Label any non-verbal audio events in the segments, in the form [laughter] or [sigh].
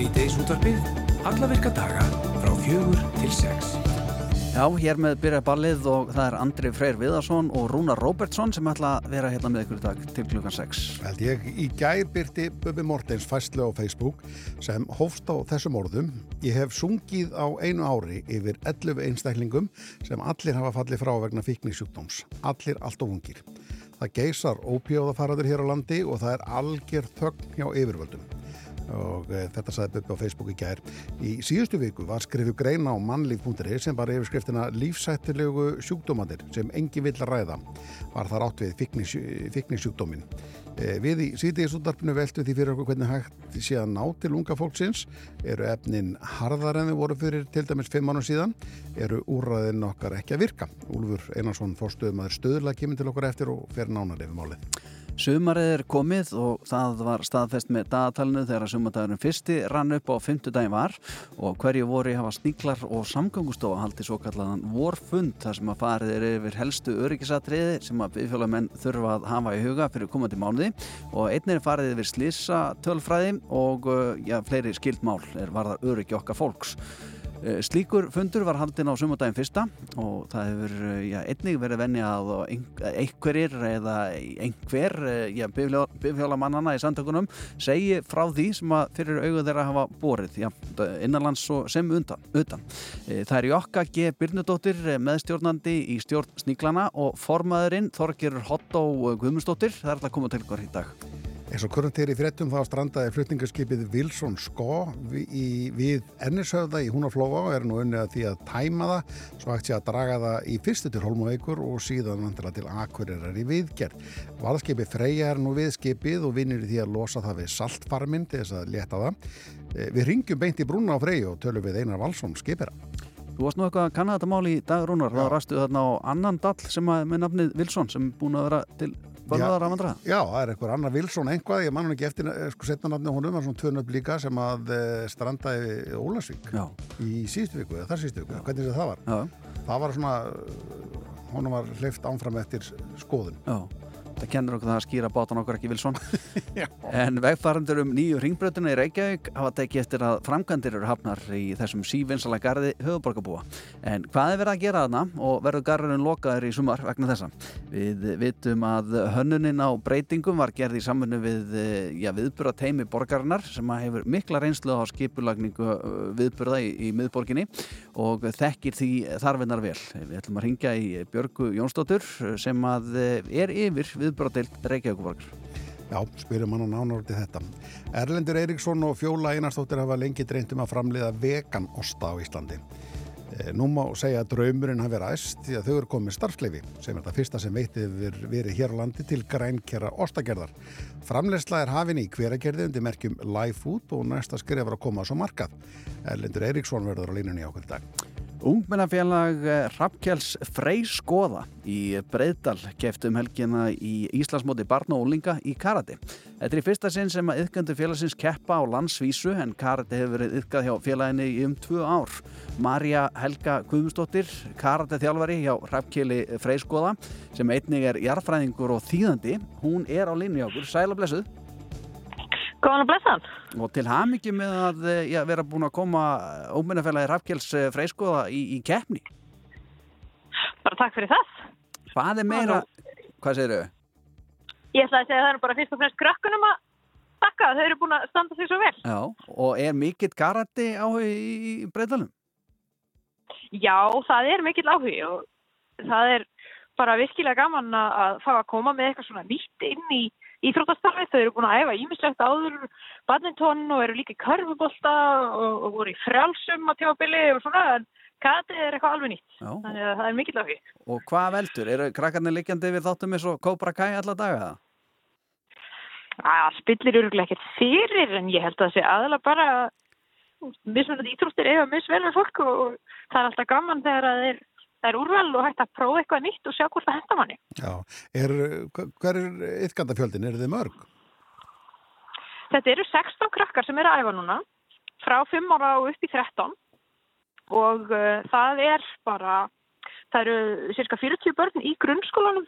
Sýteis útvarpið, alla virka daga frá fjögur til sex. Já, hér með byrja ballið og það er Andri Freyr Viðarsson og Rúnar Róbertsson sem ætla að vera hérna með ykkur í dag til klukkan 6. Held ég í gær byrti Bubi Mortens fæslu á Facebook sem hófst á þessum orðum. Ég hef sungið á einu ári yfir 11 einstaklingum sem allir hafa fallið frá vegna fíknisjúkdóms. Allir allt og ungir. Það geysar ópjóðafaraður hér á landi og það er algjör þögn hjá yfirvöldum og e, þetta saði Bubbi á Facebook í gær. Í síðustu viku var skrifu greina á mannlíf.is sem var yfirskriftina lífsættilegu sjúkdómanir sem engi vill ræða var það rátt við fiknisjúkdómin. E, við í síðdegisúndarpinu veltu því fyrir okkur hvernig hægt sé að ná til unga fólksins eru efnin harðar en þau voru fyrir til dæmis 5 mánu síðan eru úrraðin okkar ekki að virka. Úlfur Einarsson fórstöðum að stöðla kemur til okkur eftir og fer nánar yfir málið. Sumarið er komið og það var staðfest með dagatalinu þegar sumardagurinn fyrsti rann upp á fymtudagin var og hverju voru hafa sníklar og samgöngustofa haldi svo kallaðan vorfund þar sem að farið er yfir helstu öryggisatriði sem að viðfjölamenn þurfa að hafa í huga fyrir komandi mánuði og einnir er farið yfir slissa tölfræði og ja, fleiri skildmál er varðar öryggi okkar fólks. Eh, slíkur fundur var haldinn á sumundaginn fyrsta og það hefur eh, já, einnig verið venni að einhverjir eða einhver eh, bifhjólamannana í samtökunum segi frá því sem að fyrir auðu þeirra hafa borið já, innanlands sem undan, utan. Það er Jokka G. Byrnudóttir meðstjórnandi í stjórn Sníklana og formaðurinn Þorgir Hottó Guðmundsdóttir það er alltaf komað til ykkur í dag. Eins og kurant er í frettum þá strandaði flutningarskipið Wilson Skó við, við Ennishöfða í Húnaflóa og er nú unnið að því að tæma það svo sé að draga það í fyrstu til Holmaveikur og síðan vantilega til Akureyrar í viðgerð. Valskipið Freyja er nú viðskipið og vinnir í því að losa það við saltfarminn til þess að leta það. Eh, við ringjum beint í brúna á Freyju og tölum við Einar Valsson skipera. Þú varst nú eitthvað að kanna þetta mál í dag Rúnar, þá rastu þarna á annan dall sem að með nafnið Wilson sem búin að vera til Bölvaðar af andra? Já, það er eitthvað annar Vilsson einhvað, ég mann ekki eftir eh, sko setnarnafni honum, það var svona tvönöfn líka sem að eh, strandaði Ólasvík Já. í síðustu viku, þar síðustu viku, hvernig það var Já. það var svona honum var hleyft ánfram eftir skoðun Já Það kennur okkur það að skýra bátan okkur ekki Vilsson. [laughs] en vegfarandur um nýju ringbröðuna í Reykjavík hafa tekið eftir að framkvæmdir eru hafnar í þessum sívinsalega gardi höfuborgarbúa. En hvað er verið að gera þarna og verður garðurinn lokaður í sumar vegna þessa? Við vitum að hönnunin á breytingum var gerð í samfunnu við ja, viðburða teimi borgarinnar sem hefur mikla reynslu á skipulagningu uh, viðburða í, í miðborginni og þekkir því þarfinnar vel. Við ætlum að ringja í Björgu Jónsdóttur sem að er yfir við viðbráðdeild Reykjavíkuborgar. Já, spyrum hann á nánorti þetta. Erlendur Eiríksson og Fjóla Einarstóttir hafa lengi dreyndum að framleiða vegaноsta á Íslandi. E, nú má segja að draumurinn hafi ræst því að þau eru komið starfsleifi sem er það fyrsta sem veitið verið hér á landi til grænkjara ostagerðar. Framlegsla er hafin í hveragerði undir merkjum live food og næsta skrifar að koma á svo markað. Erlendur Eiríksson verður á línunni ákveð dag. Ungmennafélag eh, Rappkjáls Freyskoða í Breiðdal kefti um helgina í Íslandsmóti barna og úlinga í karate. Þetta er í fyrsta sinn sem að yðgöndu félagsins keppa á landsvísu en karate hefur verið yðgað hjá félaginni í um tvö ár. Marja Helga Guðmustóttir, karate þjálfari hjá Rappkjáli Freyskoða sem einnig er jarfræðingur og þýðandi. Hún er á linni okkur. Sæla blessuð. Góðan að blessa. Og til hafmyggjum með að eh, já, vera búin að koma óminnafélagi Rafkjells eh, freiskoða í, í keppni. Bara takk fyrir það. Hvað er meira, hvað segir þau? Ég ætla að segja að það er bara fyrst og fremst krökkunum að takka, þau eru búin að standa sig svo vel. Já, og er mikill karate áhug í breytalum? Já, það er mikill áhug og það er bara virkilega gaman að fá að koma með eitthvað svona nýtt inn í íþróttastarfi, þau eru búin að æfa ímislegt áður badminton og eru líka í körfubólta og, og voru í frjálsum á tjábili og svona, en kati er eitthvað alveg nýtt, Já. þannig að það er mikill af því. Og hvað veldur? Eru krakkarnir likjandi við þáttum eins og Cobra Kai alla daga það? Það spillir öruglega ekkert fyrir, en ég held að það sé aðalega bara mismunandi íþróttir eiga misvelur fólk og það er alltaf gaman þegar það er það er úrval og hægt að prófa eitthvað nýtt og sjá hvort það henda manni. Já, er, hver er ytkandafjöldin? Er þið mörg? Þetta eru 16 krakkar sem eru að æfa núna, frá 5 ára og upp í 13 og uh, það er bara, það eru cirka 40 börn í grunnskólanum,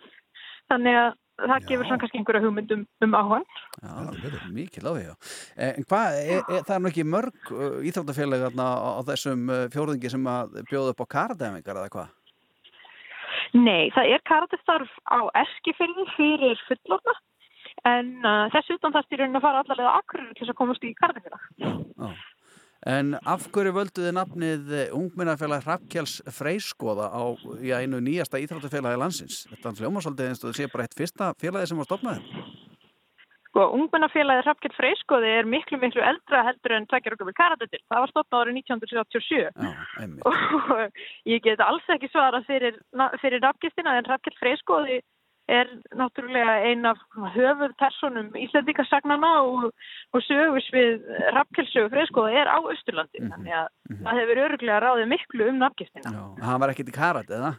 þannig að það Já. gefur svona kannski einhverja hugmyndum um áhugan. Já, mikið lági, já. En hvað, e, e, það er ekki mörg uh, íþróttafélag þarna á, á þessum uh, fjórðingi sem að bjóða upp á kardæmingar eða hvað? Nei, það er karatistarf á eskifyrði fyrir fullorna en uh, þessu utan það styrjun að fara allarlega akkurir til þess að komast í karatisfélag. Já. En af hverju völdu þið nafnið eh, Ungminnafélag Hrafkjáls Freyskoða á í einu nýjasta íþróttafélagi landsins? Þetta er hljóma svolítið eins og það sé bara eitt fyrsta félagi sem var stopnaði. Sko, ungmennafélagið Hrafkjell Freyskoði er miklu, miklu eldra heldur en tvekjar okkur við karatitil. Það var stopnað árið 1937 Já, og ég get alls ekki svarað fyrir, fyrir nafngistina en Hrafkjell Freyskoði er náttúrulega ein af höfuðpersonum Íslandíkasagnana og, og sögus við Hrafkjellsögu Freyskoði er á Östurlandi. Mhm, Þannig að það hefur öruglega ráðið miklu um nafngistina. Já, hann var ekkit í karat, eða?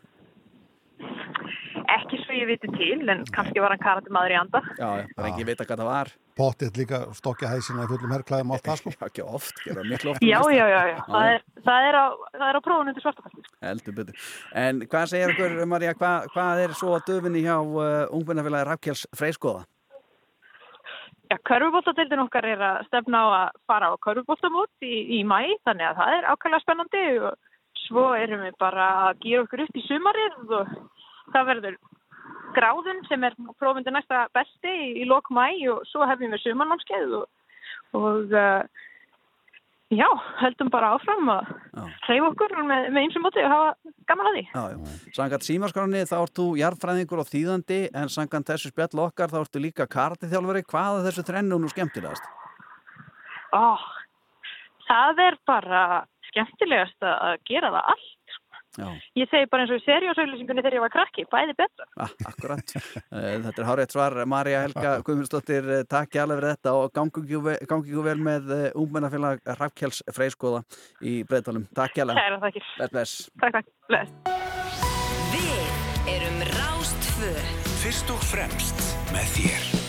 Ekki svo ég viti til, en kannski var hann karatimaður í anda. Já, já, bara engin vita hvað það var. Pottið líka stokkja hæsina í fullum herrklæðum allt það sko. [laughs] Já, ekki oft, gera miklu oft. Já, já, já, já. Það er, það er á, það er á prófunum til svartafælti. Heldur betur. En hvað segir ykkur, Marja, hvað, hvað er svo að döfinni hjá uh, Ungminnafélagi Hrafkjáls Freyskoða? Já, körfubóltadeildin okkar er að stefna á að fara á körfubóltamót í, í mæ, þannig að það er ákveðlega spennandi og svo erum við bara að gera okkur upp í sumarið og það verður gráðun sem er prófundi næsta besti í, í lok mæ og svo hefum við sumarnámskeið og, og uh, já, höldum bara áfram að hreyfa okkur með, með eins og móti og hafa gaman að því. Já, já. Sangat símaskráni þá ert þú jarðfræðingur og þýðandi en sangat þessu spjall okkar þá ertu líka karatiþjálfari. Hvað er þessu þrennu nú skemmtilegast? Ó, það er bara skemmtilegast að gera það allt. Já, Ég segi bara eins og í seriósauðlýsingunni þegar ég var krakki, bæði betra. ah, akkurat. [laughs] Eh, þetta er hárétt svar. Marja Helga Guðmundsdóttir, eh, takk ég alveg fyrir þetta og gangi ykkur vel með ungmennafélag Hrafkjáls Freyskoða í breytalum. Takk ég alveg. Þakkir. Bless, bless. Takk, takk. Bless. Við erum Rástfö Fyrst og fremst með þér.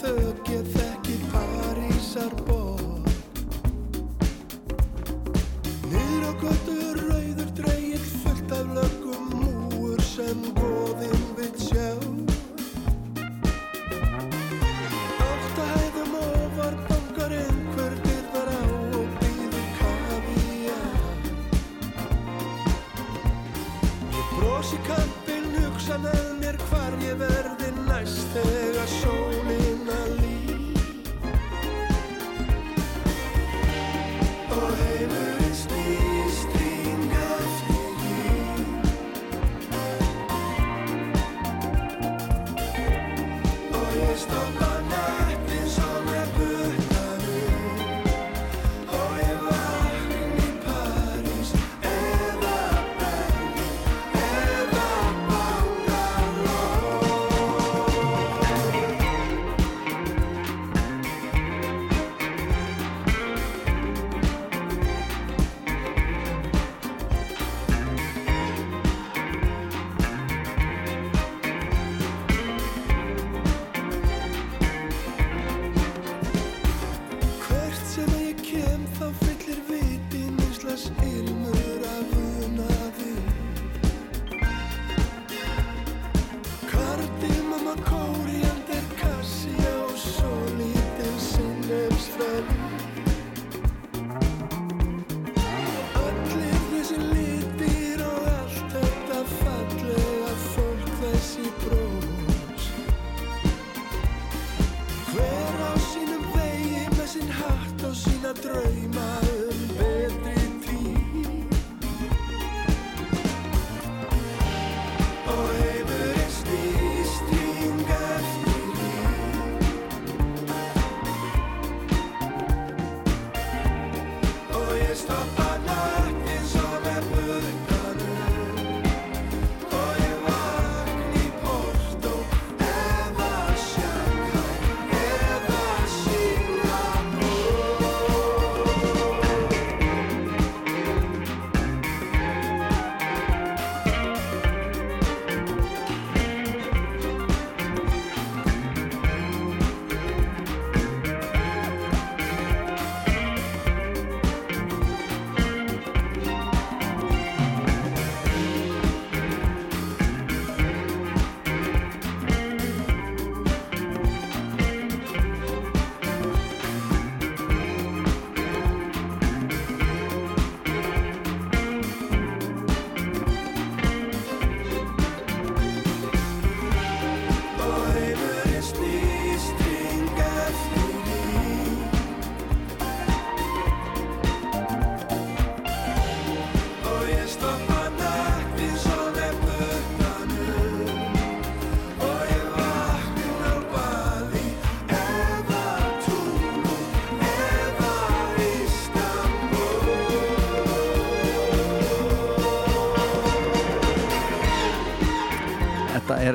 þau get þekki Parísar borg Nýra götu rauður dreyil fullt af lögum múur sem góð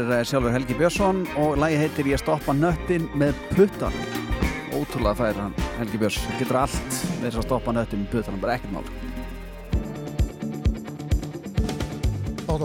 er sjálfur Helgi Björnsson og lagi heitir Ég stoppa nöttin með puttan Ótrúlega fær hann Helgi Björns Getur allt með þess að stoppa nöttin með puttan bara ekkert mál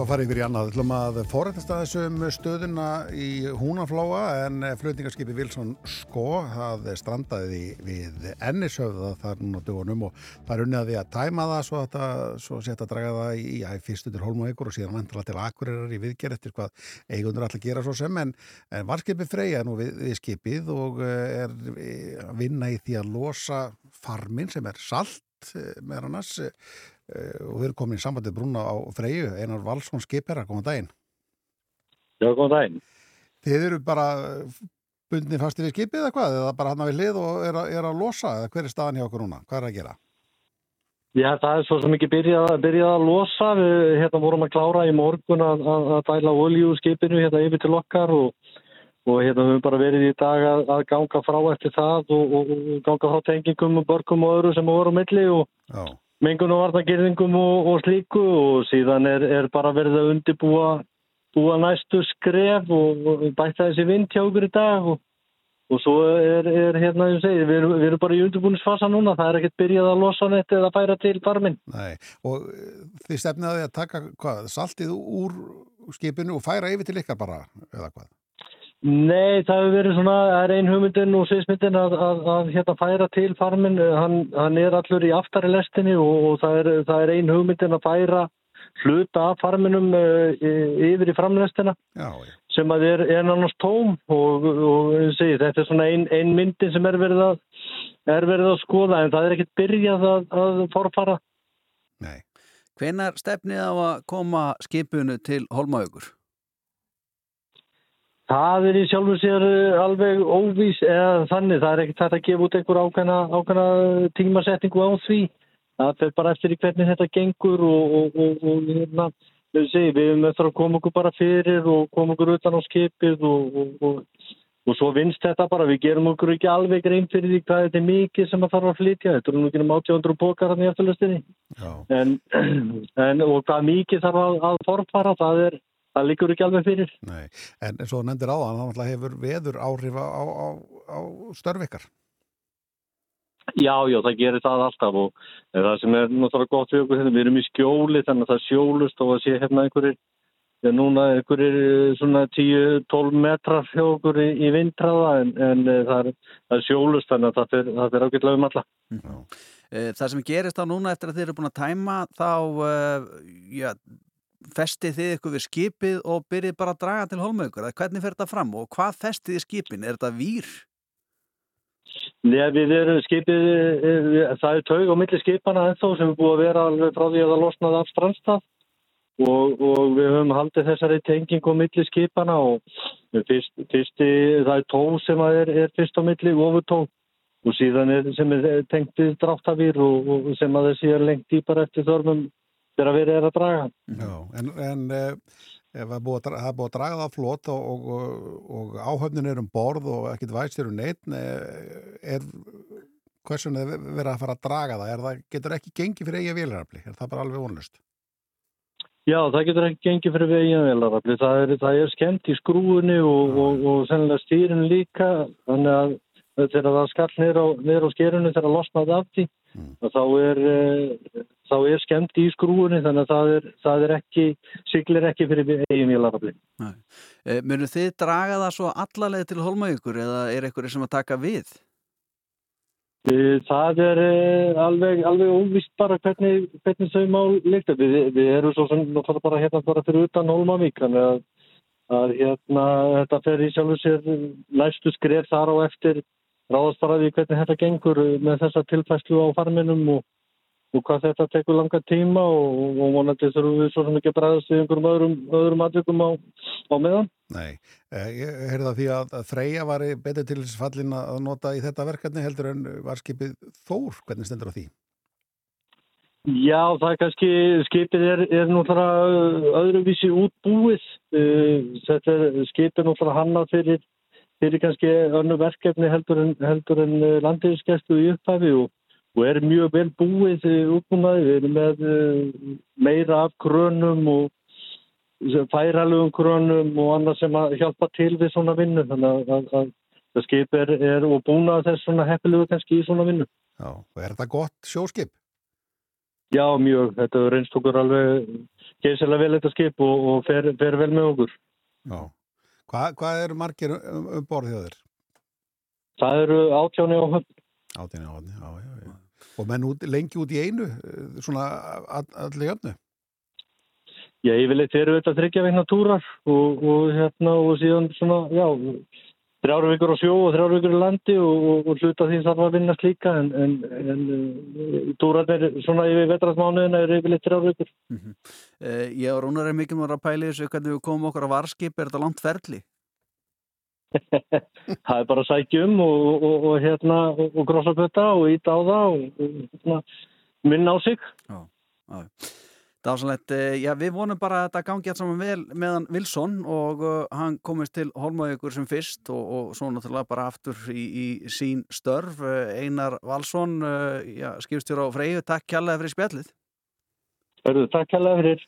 að fara yfir í annað. Þú ætlum að forrættast að þessum stöðuna í Húnaflóa en flutningarskipi Wilson Sko það strandaði við Ennishöfða þar núna dögunum og það er unnið að því að tæma það svo, þetta, svo setja að draga það í æ, fyrstu til Holm og Egur og síðan vantilega til Akureyrar í viðgerð eftir hvað eigundur allir gera svo sem en, en varskipi Freyja nú við, við skipið og eh, er eh, að vinna í því að losa farmin sem er salt eh, með annars Eh, og við erum komin í sambandið brúna á Freyju, Einar Valsson skipera, góðan daginn. Já, góðan daginn. Þið eru bara bundið fasti við skipið eða hvað, eða bara hann á við lið og er, að- er að losa, eða hver er staðan hjá okkur núna? Hvað er að gera? Já, það er svo sem ekki byrjað, byrjað að losa. Við hérna, vorum að klára í morgun að, að, að dæla olíu úr skipinu hérna yfir til okkar og, og hérna við höfum bara verið í dag að, að ganga frá eftir það og, og, og ganga frá tengingum og börgum og öðru sem voru á milli og Já, mengun og og, slíku og síðan er, er bara verið að undibúa búa næstu skref og, og bæta þessi vind hjá okkur í dag og, og svo er, er hérna, ég segi, við, við erum bara í undibúnisfasa núna, það er ekkert byrjað að losa neitt eða færa til farminn. nei. Og eh, þið stefnið að því að taka hvað, saltið úr skipinu og færa yfir til ykkar bara, eða hvað? Nei, það hefur verið svona, það er ein hugmyndin og sviðsmyndin að, að, að hérna færa til farminn, hann, hann er allur í aftari lestinni og, og það, er, það er ein hugmyndin að færa hluta af farminum uh, yfir í framlestina Já, já. sem að er, nánast tóm og, og segi, þetta er svona ein, ein myndin sem er verið, að, er verið að skoða en það er ekkert byrjað að, að forfara. Nei. Hvenar stefnið á að koma skipunu til Holmaugur? Það er í sjálfu sér eh, alveg óvís eða þannig, það er ekkert hægt að gefa út einhver ákveðna, ákveðna tímasetningu á því. Það fer bara eftir í hvernig þetta gengur og, og, og, og hérna, við erum eftir að koma okkur bara fyrir og koma okkur utan á skipið og, og, og, og svo vinst þetta bara, við gerum okkur ekki alveg grein fyrir því hvað þetta er mikið sem að þarf að flytja, þetta er nú ekki um 800 bókar hann í eftirlustinni. En, [clears throat] en, og hvað mikið þarf að, að forfara, það er, það líkur ekki alveg fyrir. nei. En eins og nefndir áðan, þá náttúrulega hefur veður áhrif á, á, á, á störf ykkar. Já, já, það gerir það alltaf og það sem er náttúrulega gott við okkur hérna, við erum í skjóli þannig að það sjólust og að sé hérna einhverjir, já núna einhverjir eh, svona 10-12 metrar hjá okkur í, í vindræða en, en eh, það, er, það er sjólust þannig að það það fer ágætlega um alla. Já. Eh, Það sem gerist á núna eftir að þið eru búin að tæma þá já, festið þið ykkur við skipið og byrjið bara að draga til Holmaugur. Hvernig fer þetta fram og hvað festið í skipin? Er þetta vír? Nei, við erum skipið, eh, það er taug á milli skipana ennþá sem er búið að vera alveg frá því að það losnaði af strandstað og, og við höfum haldið þessari tengingu á milli skipana og fyrst, fyrsti, það er tó sem er, er fyrst á milli, ofurtó og síðan er sem er tengt við dráttavýr og, og sem að þessi er lengt dýpar eftir þörfum þegar verið er að draga. Já, en, en uh, ef það er búið að draga það flott og, og, og, áhöfnin er um borð og ekkit væstir um neitt, er hversun er verið að fara að draga það? Er það getur ekki gengið fyrir eiga vélarafli? Er það bara alveg vonlust? Já, það getur ekki gengið fyrir veginn velarafli. Það er, er skemmt í skrúinu og, og, og sennilega stýrin líka. Þannig að þegar það skall niður á, skerinu þegar það losnaði af því, Mm. þá er, eh, þá er skemmt í skrúinu þannig að það er, það er ekki, siglir ekki fyrir veginn velarafli. Eh, Munu þið draga það svo allaleg til Holmaugur eða er eitthvað sem að taka við? Eh, Það er eh, alveg, alveg óvist bara hvernig, hvernig þau mál líkta. Við, við erum svo sem bara hérna bara fyrir utan Hólmavík, þannig að, að hérna, þetta fer í sjálfu sér næstu skref þar á eftir því hvernig þetta gengur með þessa tilfæslu á farminum og, og hvað þetta tekur langa tíma og, og vonandi þurfum við svo að bræðast við einhverjum öðrum, öðrum atvikum á, á meðan. Nei, eh, ég heyrði það því að Freyja var betur til fallin að nota í þetta verkefni heldur en var skipið Þór, hvernig stendur á því? Já, það er kannski, skipið er, er náttúrulega öðruvísi útbúið. Uh, Þetta er skipið náttúrulega hannað fyrir, fyrir kannski önnu verkefni heldur en, en landiðiskestu í upphafi og, og er mjög vel búið útbúnaði. Við erum með uh, meira af krönum og, færalugum kronum og annað sem að hjálpa til við svona vinnu þannig að, að, að skip er, er og búna þess svona heppilugu kannski í svona vinnu. Já, og er þetta gott sjóskip? Já, mjög. Þetta reynst okkur alveg geysilega vel þetta skip og, og fer, fer vel með okkur. Já. Hva, hvað eru margir um, um borð hjá þér? Það eru átjáni á höfn. Átjáni á höfn, já, já, já. Og menn út, lengi út í einu, eh, svona all, allir jöfnu? Já, ég vil eitthvað þetta þryggja veikna túrar og, og hérna og síðan svona, já, þrjáru vikur á sjó og þrjáru vikur í landi og, og, og hluta því þarf að vinnast líka en, en, en uh, túrarnir svona yfir vetrasmánuðina eru yfirleitt þrjáru vikur. Mm -hmm. uh, ég og Rúnar er mikil mjög að pæli þessu hvernig við komum okkur á varskip, er þetta langt ferli? [laughs] það er bara að sækja um og, og, og hérna og grossa putta og íta á það og hérna, minna á sig. Já, já Dásanlegt, já við vonum bara að þetta gangi allt saman vel meðan Wilson og uh, hann komist til Holmavíkur sem fyrst og, og svo náttúrulega bara aftur í, í sín störf. Einar Valsson, uh, skipstjóra á Freyju, takk kjallaði fyrir spjallið Hörðu, takk kærlega fyrir.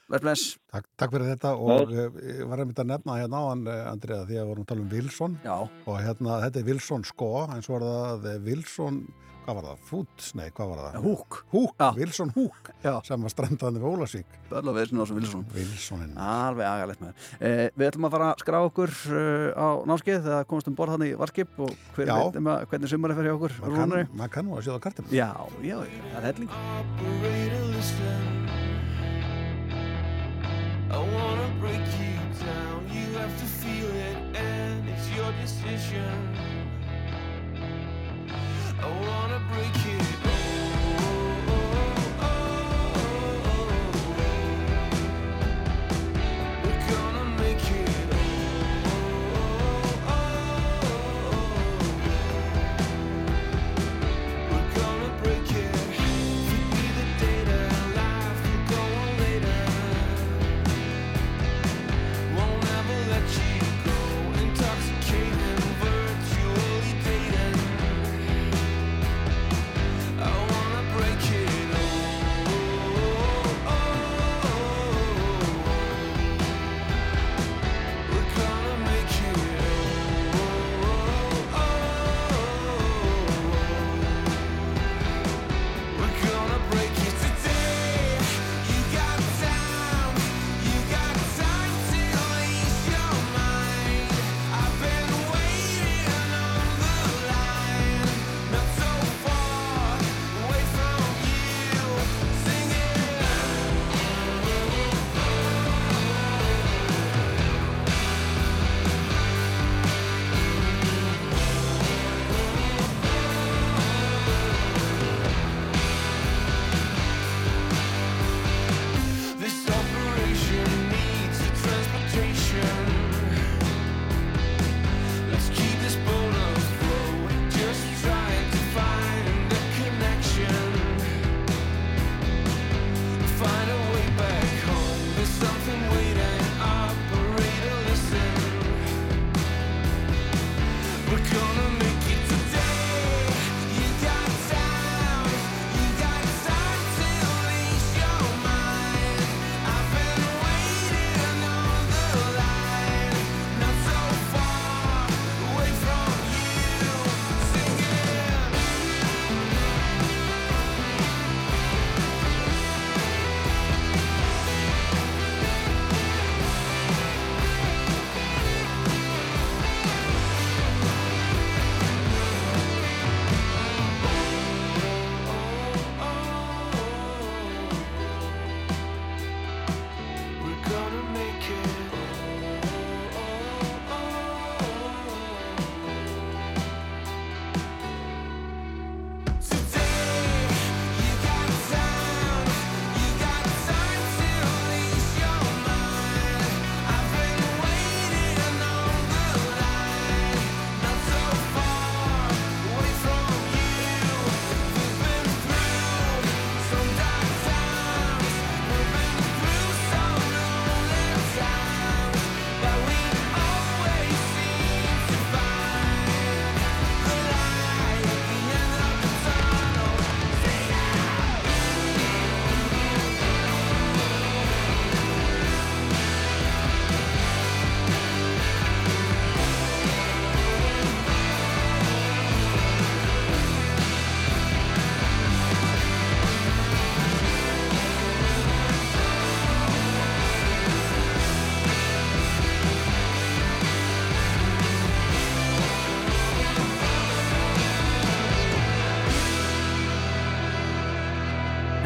Takk, takk fyrir þetta og uh, ég var einmitt að nefna hérna á hann, Andriða, því að við vorum að tala um Wilson Já. og hérna, þetta er Wilson sko, eins og var það Wilson, hvað var það, Foods, nei, hvað var það? Húk. Húk, Wilson Húk, Já. sem var strandaðið við Ólasík. Börla Wilson og Wilson. Wilsonin. Alveg agalegt með það. Eh, við ætlum að fara að skrá okkur uh, á námskeið þegar komast um borð hann í Varskip og hver veit um að hvernig sumari fer hjá okkur. Maður kann nú að sjóða kartum. Já, já, það er helling. I wanna break you down, you have to feel it and it's your decision. I wanna break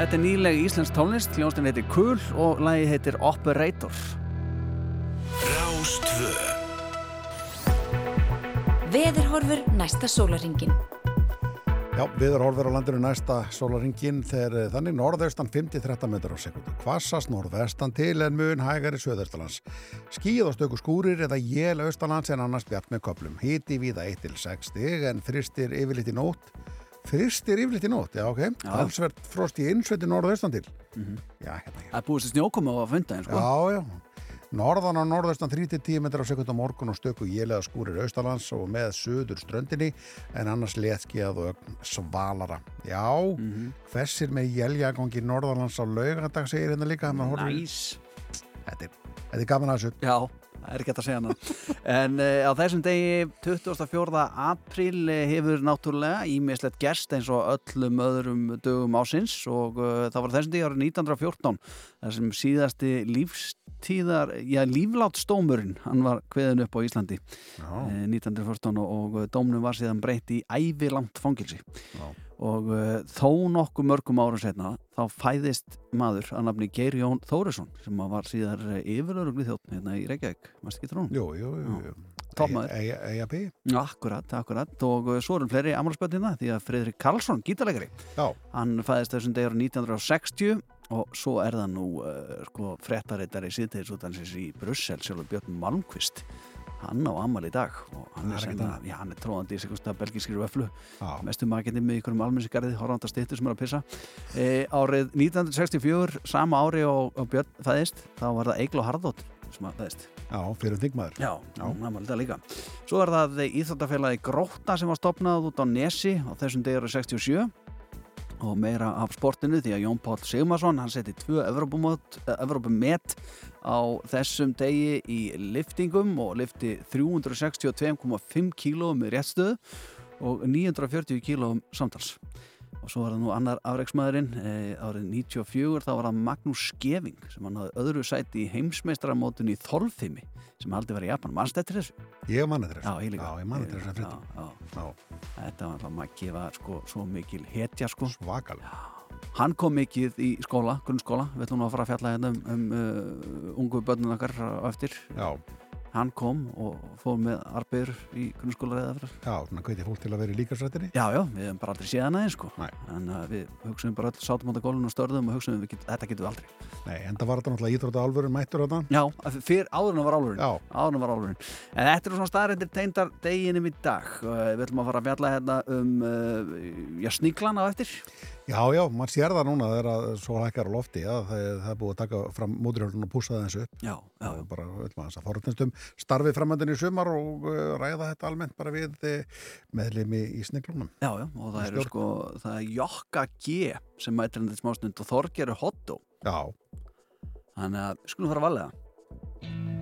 Þetta er nýleg íslensk tónlist, hljónstin heitir Kul og lagi heitir Operator. Rástvö Veðurhorfur næsta sólaringin. Já, viður horfir á landinu næsta sólaringin þegar eh, þannig norðaustan 5-13 metrar á sekundu. Kvassast norðvestan til en mun hægari söðaustalands. Skíð og stöku skúrir eða jél austalands en annars bjart með köplum. Hiti víða 1-6 stig en þristir yfirleitt í nótt. Þristir yfirleitt í nótt, já ok. Talsvert frost í innsveiti norðaustan til. Já, hérna hér. Það er búið sér snjókoma á að funda einn, sko. Já, já. Norðan á norðaustan 3-10 metrar á sekund á morgun og stöku jélega skúrir austalands og með söður ströndinni en annars leðskíðað og svalara. Já, hvessir með jæljagangi norðalands á laugardag segir hérna líka. Næs. Næs. Þetta er, þetta er gaman að þessu. Já, það er ekki hægt að segja hana. en uh, á þessum degi, 24. apríl, eh, hefur náttúrulega ímislegt gerst eins og öllum öðrum dögum ásins og uh, það var þessum degi árið 1914 þar sem síðasti lífstíðar, já, líflátstómurinn, hann var kveðin upp á Íslandi eh, 1914 og, og dómnum var síðan breytt í ævilangt fangilsi Já. Og uh, þó nokkuð mörgum árum setna þá fæðist maður að nafni Geir Jón Þórisson sem var síðar yfirlörugli þjótt hérna í Reykjavík, maður ekki trún jú, jú, jú. B. Akkurat, akkurat. Og uh, svo erum fleiri amalspöldina því að Friðrik Karlsson, gítalegari Já, hann fæðist þessum degur 1960 og svo er það nú uh, sko, frettareitari síðtegisútansins í Brussel, sjálfur Björn Malmqvist hann á amal í dag og hann er, senna, já, hann er tróðandi í sig belgiskir vöflu já. mestu makinni með ykkur um almennsgarði horfanda stýttur sem er að pissa. E, árið 1964, sama ári og, og Björn fæðist, þá var það Egil og Harðótt sem að fæðist. Já, fyrir þingmaður. Já, var þetta líka. Svo er það Íþróttafélagi Grótta sem var stopnað út á Nesi á þessum degur 67 og meira af sportinu því að Jón Páll Sigmarsson hann seti tvö Evrópumet á þessum degi í liftingum og lifti 362,5 kílóum með réttstöðu og 940 kílóum samtals. Og svo var það nú annar afreiksmaðurinn e, árið 94 þá var það Magnús Skeving sem hann hafði öðru sæti í heimsmeistaramótun í Þolfimi sem haldið var í Japan, mannst eftir þessu? Ég manni þér Já, ég líka. Já, ég manni þér þess að Já, já. Já, Þetta var alltaf Maggi var sko svo mikil hetja sko. Svakalega. Hann kom mikið í skóla, grunnskóla. Við ætlum að fara að fjalla hérna um, um uh, ungu börnun okkar á eftir. Já, Hann kom og fór með arbegur í grunnskóla reyða já, svona hvetja fólk til að vera í líkarsrættinni. Já, já, við hefum bara aldrei séð hann aðeins sko. En uh, við hugsaum bara öll sátum á þetta gólun og störðum og hugsaum við, get, þetta getum við aldrei. Nei, en það var þetta náttúrulega íþrótta alvöru mættur á þetta. Já, fyrir áðurinn var Já, Áðurinn var álurinn En þetta eru svona staðarindir teindar deginum í dag. Uh, Við ætlum að fara að fjalla hérna um uh, já, sníklan á eftir já, já, maður sér það núna þegar að svo hækkar á lofti, já, það, það er búið að taka fram móturhjörnum og pússa það eins upp. Já, já, og bara öllum að þess að forutnastum starfið framöndin í sumar og uh, ræða þetta almennt bara við uh, meðlimi í sniglunum. Já, já, og það eru sko, það er Jokka G sem mætir hann til smástund og Þorger er Hotto. Já, Þannig að skulum fara að valega.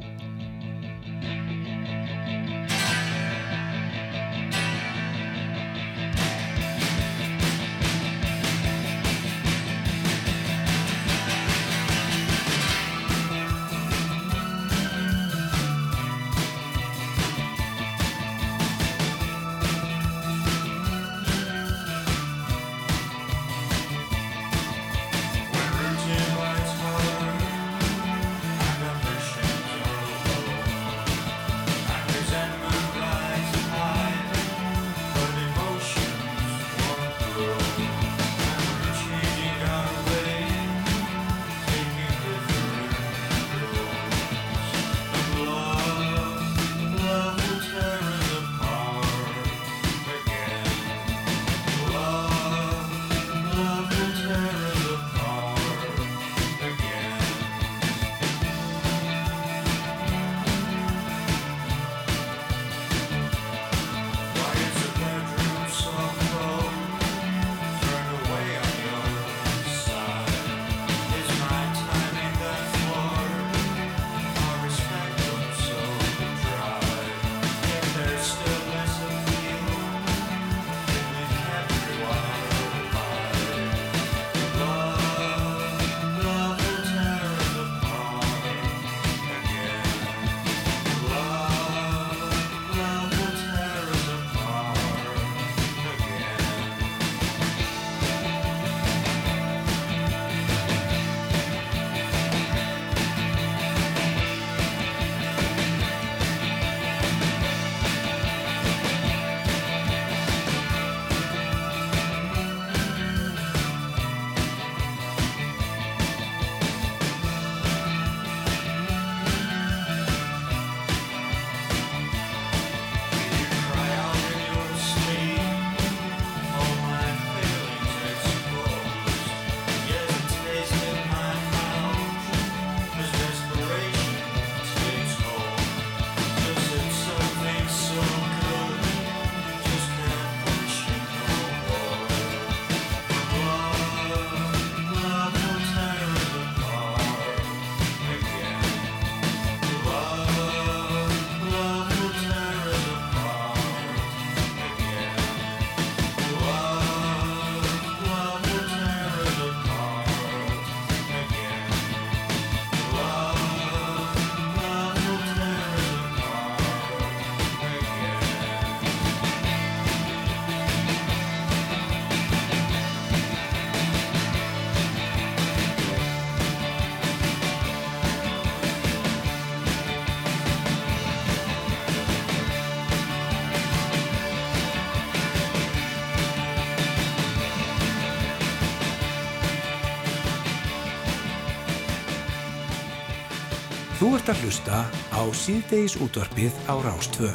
Þú ert að hlusta á síðdeis útvarpið á Rástvö.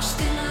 Ástina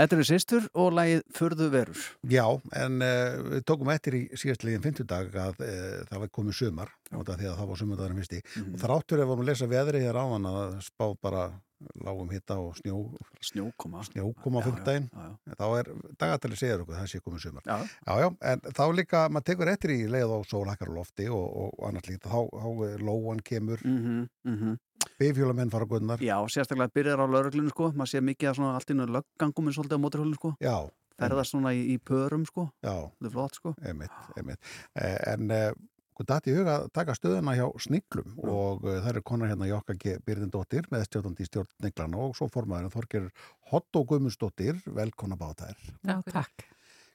Þetta eru sýstur og lagið Furðu verur. Já, en uh, við tókum eftir í síðastliðin fymtudag að uh, það var komið sumar út af því að það var sumardagurinn fyrsti Mhm. og þráttur ef við varum að lesa veðri hér áðan að spá bara lágum hitta og snjó, Snjókoma. snjókoma á já. þá er dagatali segir okkur að það sé komið sumar Já, Já, já, en þá líka, maður tekur eftir í leið á sólhakkar á lofti og, og annars líka, þá, þá eh, lóan kemur, mm -hmm, bifjólamenn fara gunnar, Já, sérstaklega byrjar á lauruglinu sko, maður sé mikið að svona allt innu löggangum eins og alltaf á móturhjólinu sko, já, ferðast svona í, í pörum sko, já, þetta er flott sko. einmitt, einmitt. Eh, en eh, hvað dætti í huga að taka stöðuna hjá sniglum og uh, það eru konar hérna Jokka. Byrðindóttir með stjórnandi stjórn sniglana og svo formaðurinn Þorger Hotto Guðmundsdóttir, velkona báðar. Já, takk.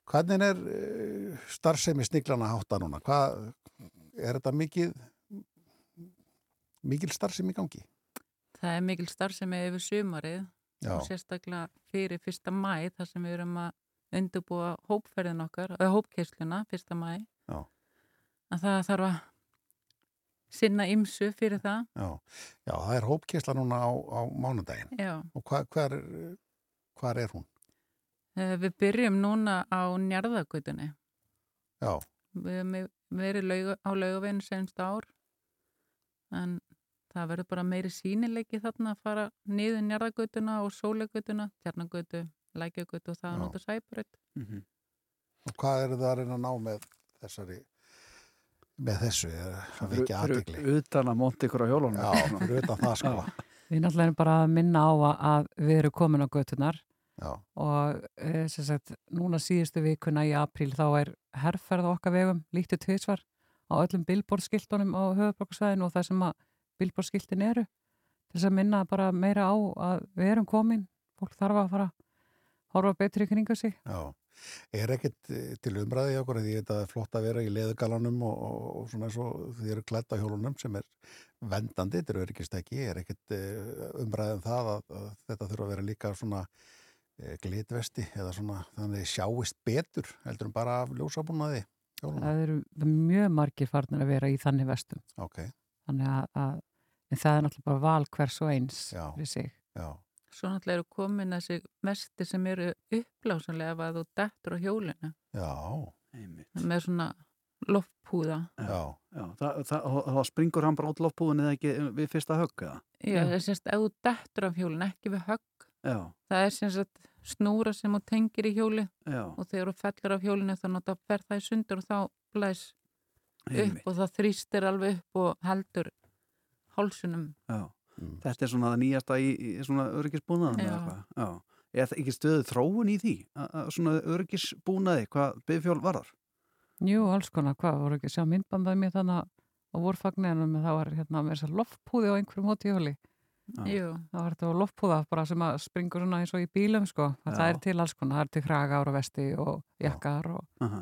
Hvernig er uh, starfsemi sniglana hátta núna? Hvað, er þetta mikið, mikil starfsemi í gangi? Það er mikil starfsemi yfir sumarið Já. og sérstaklega fyrir fyrsta mæ þar sem við erum að undirbúa hópferðin okkar, eða hópkeisluna fyrsta mæ að það þarf að sinna ymsu fyrir það. Já, já það er hópkysla núna á, á mánudaginn. Já. Og hva, hver, hvar er hún? Eh, Við byrjum núna á njarðagutunni. Já, Við höfum verið á laugaveginu senst ár en það verður bara meiri sínileiki þarna að fara niður njarðagutuna og sólegutuna, tjarnagutu, lækjagutu og það að nota sæbröð. Mhm. og hvað eru það að reyna að ná með þessari, með þessu, er það Fyrir- ekki aðdegli? utan að monta ykkur á hjólunum Já, utan það sko. Við náttúrulega erum bara að minna á að- við erum komin á götunar Já, og e, sem sagt, núna síðustu vikuna í apríl þá er herrferð okkar vegum lítið tvisvar á öllum billborðskiltunum á höfuborgarsvæðinu og það sem að billborðskiltin eru til þess að minna bara meira á að við erum komin, fólk þarf að fara að horfa betri kringu sig. já. Er ekkert eh, til umræði okkur, því þetta er flott að vera í leðugalanum og, og, og svona eins og þið eru klætt á hjólunum sem er vendandi, þetta eru öryggistæki, er ekkert eh, umræði um það að, að þetta þurfa að vera líka svona eh, glitvesti eða svona þannig sjáist betur heldur en bara af ljósabúnaði hjólunum. Það eru mjög margir farnir að vera í þannig vestum. Ok, Þannig að, að en það er náttúrulega bara val hvers og eins Já. fyrir sig. já, Svo náttúrulega eru komin þessi mesti sem eru upplásanlega að þú dettur á hjólinu já, Einmitt. með svona loftpúða. já, Já, það, það, þá springur hann bara út loftbúin eða ekki við fyrsta högg eða? Já, það er semst ef þú dettur af hjólinu, ekki við högg. Já, Það er semst snúra sem þú tengir í hjóli já, og þegar þú fellur af hjólinu þá náttúrulega fer það í sundur og þá blæs einmitt. upp og það þrýstir alveg upp og heldur hálsunum. Já. Mm. Þetta er svona það nýjasta í, í svona öryggisbúnaðan eða Já. hvað? Já. Er það ekki stöðu þróun í því? Að, svona öryggisbúnaði, hvað byggfjól varðar? Jú, alls konar, hvað voru ekki að sjá myndbandaði mér þannig á vorfagninum það var hérna með þess að loftpúði á einhverjum hóti hjóli. Já. Jú, Það var þetta loftpúða bara sem að springur svona eins og í bílum sko. Það er til alls konar, það er til kragar og vesti og jakkar og Aha.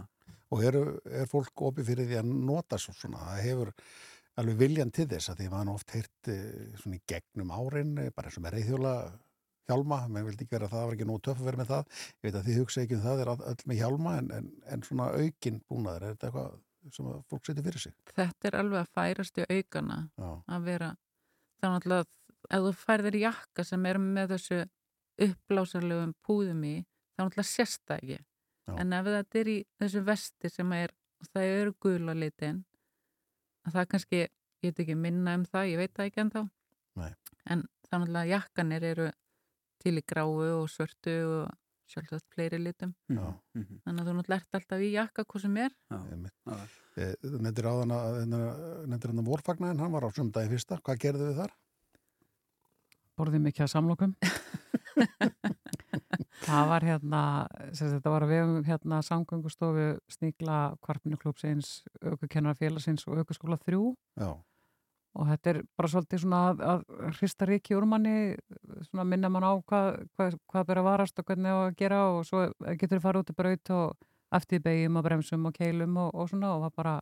Og eru, er fólk opið fyrir því að nota svo svona, það hefur alveg viljan til þess að því maður oft heyrt eh, svona í gegnum árin, eh, bara eins og með reyðhjóla hjálma, maður vildi ekki vera það, það var ekki nú töff að vera með það, ég veit að þið hugsa ekki um það, er öll með hjálma en, en, en svona aukin búnaður, er þetta eitthvað sem að fólk setja fyrir sig? þetta er alveg að færast í aukana Já, að vera þannig að ef þú færðir jakka sem er með þessu uppblásarlegum púðum í náttúrulega sést það ekki Já. en ef þetta er í þessu vesti sem er það eru gula litin að það kannski, ég veit ekki minna um það, ég veit það ekki ennþá Nei. en það náttúrulega jakkanir eru til í gráu og svörtu og sjálfsagt fleiri litum já, Mhm. þannig að þú náttúrulega ert alltaf í jakka hvað sem er Já. einmitt. Já. Eh, Þú nefndir á þann að, nefndir hann að vorfagnæðin, hann var á sumdagi fyrsta, hvað gerðu við þar? borðið mikið að samlokum. [laughs] [laughs] það var hérna, þetta var að vegum hérna samgöngustofu Sníkla Kvarpnuklúpsins, Ökukennarafélagsins og Ökuskóla 3 Já, og þetta er bara svolítið svona að, að hrista ríki úr manni svona minna mann á hvað, hvað, hvað ber að varast og hvernig á að gera og svo getur þið fara út í braut og eftir beigjum og bremsum og keilum og, og svona og var bara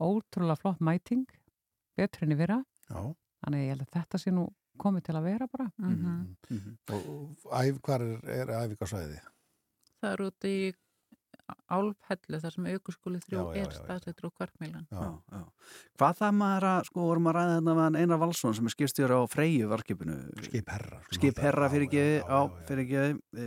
ótrúlega flott mæting betur henni vera já. þannig ég held að þetta sé nú komið til að vera bara mm -hmm. Mhm. Og, og æf, hvar er, er æfingarsvæði? það er út í álfhellu þar sem aukurskóli þrjú Já, já, er staðsettur á kvartmílan Já, Já, já. Hvað það maður að, sko, vorum að ræða þetta með hann Einar Valsson sem er skipstjóri á Freyju varkipinu skipherra. skipherra fyrir ekki á,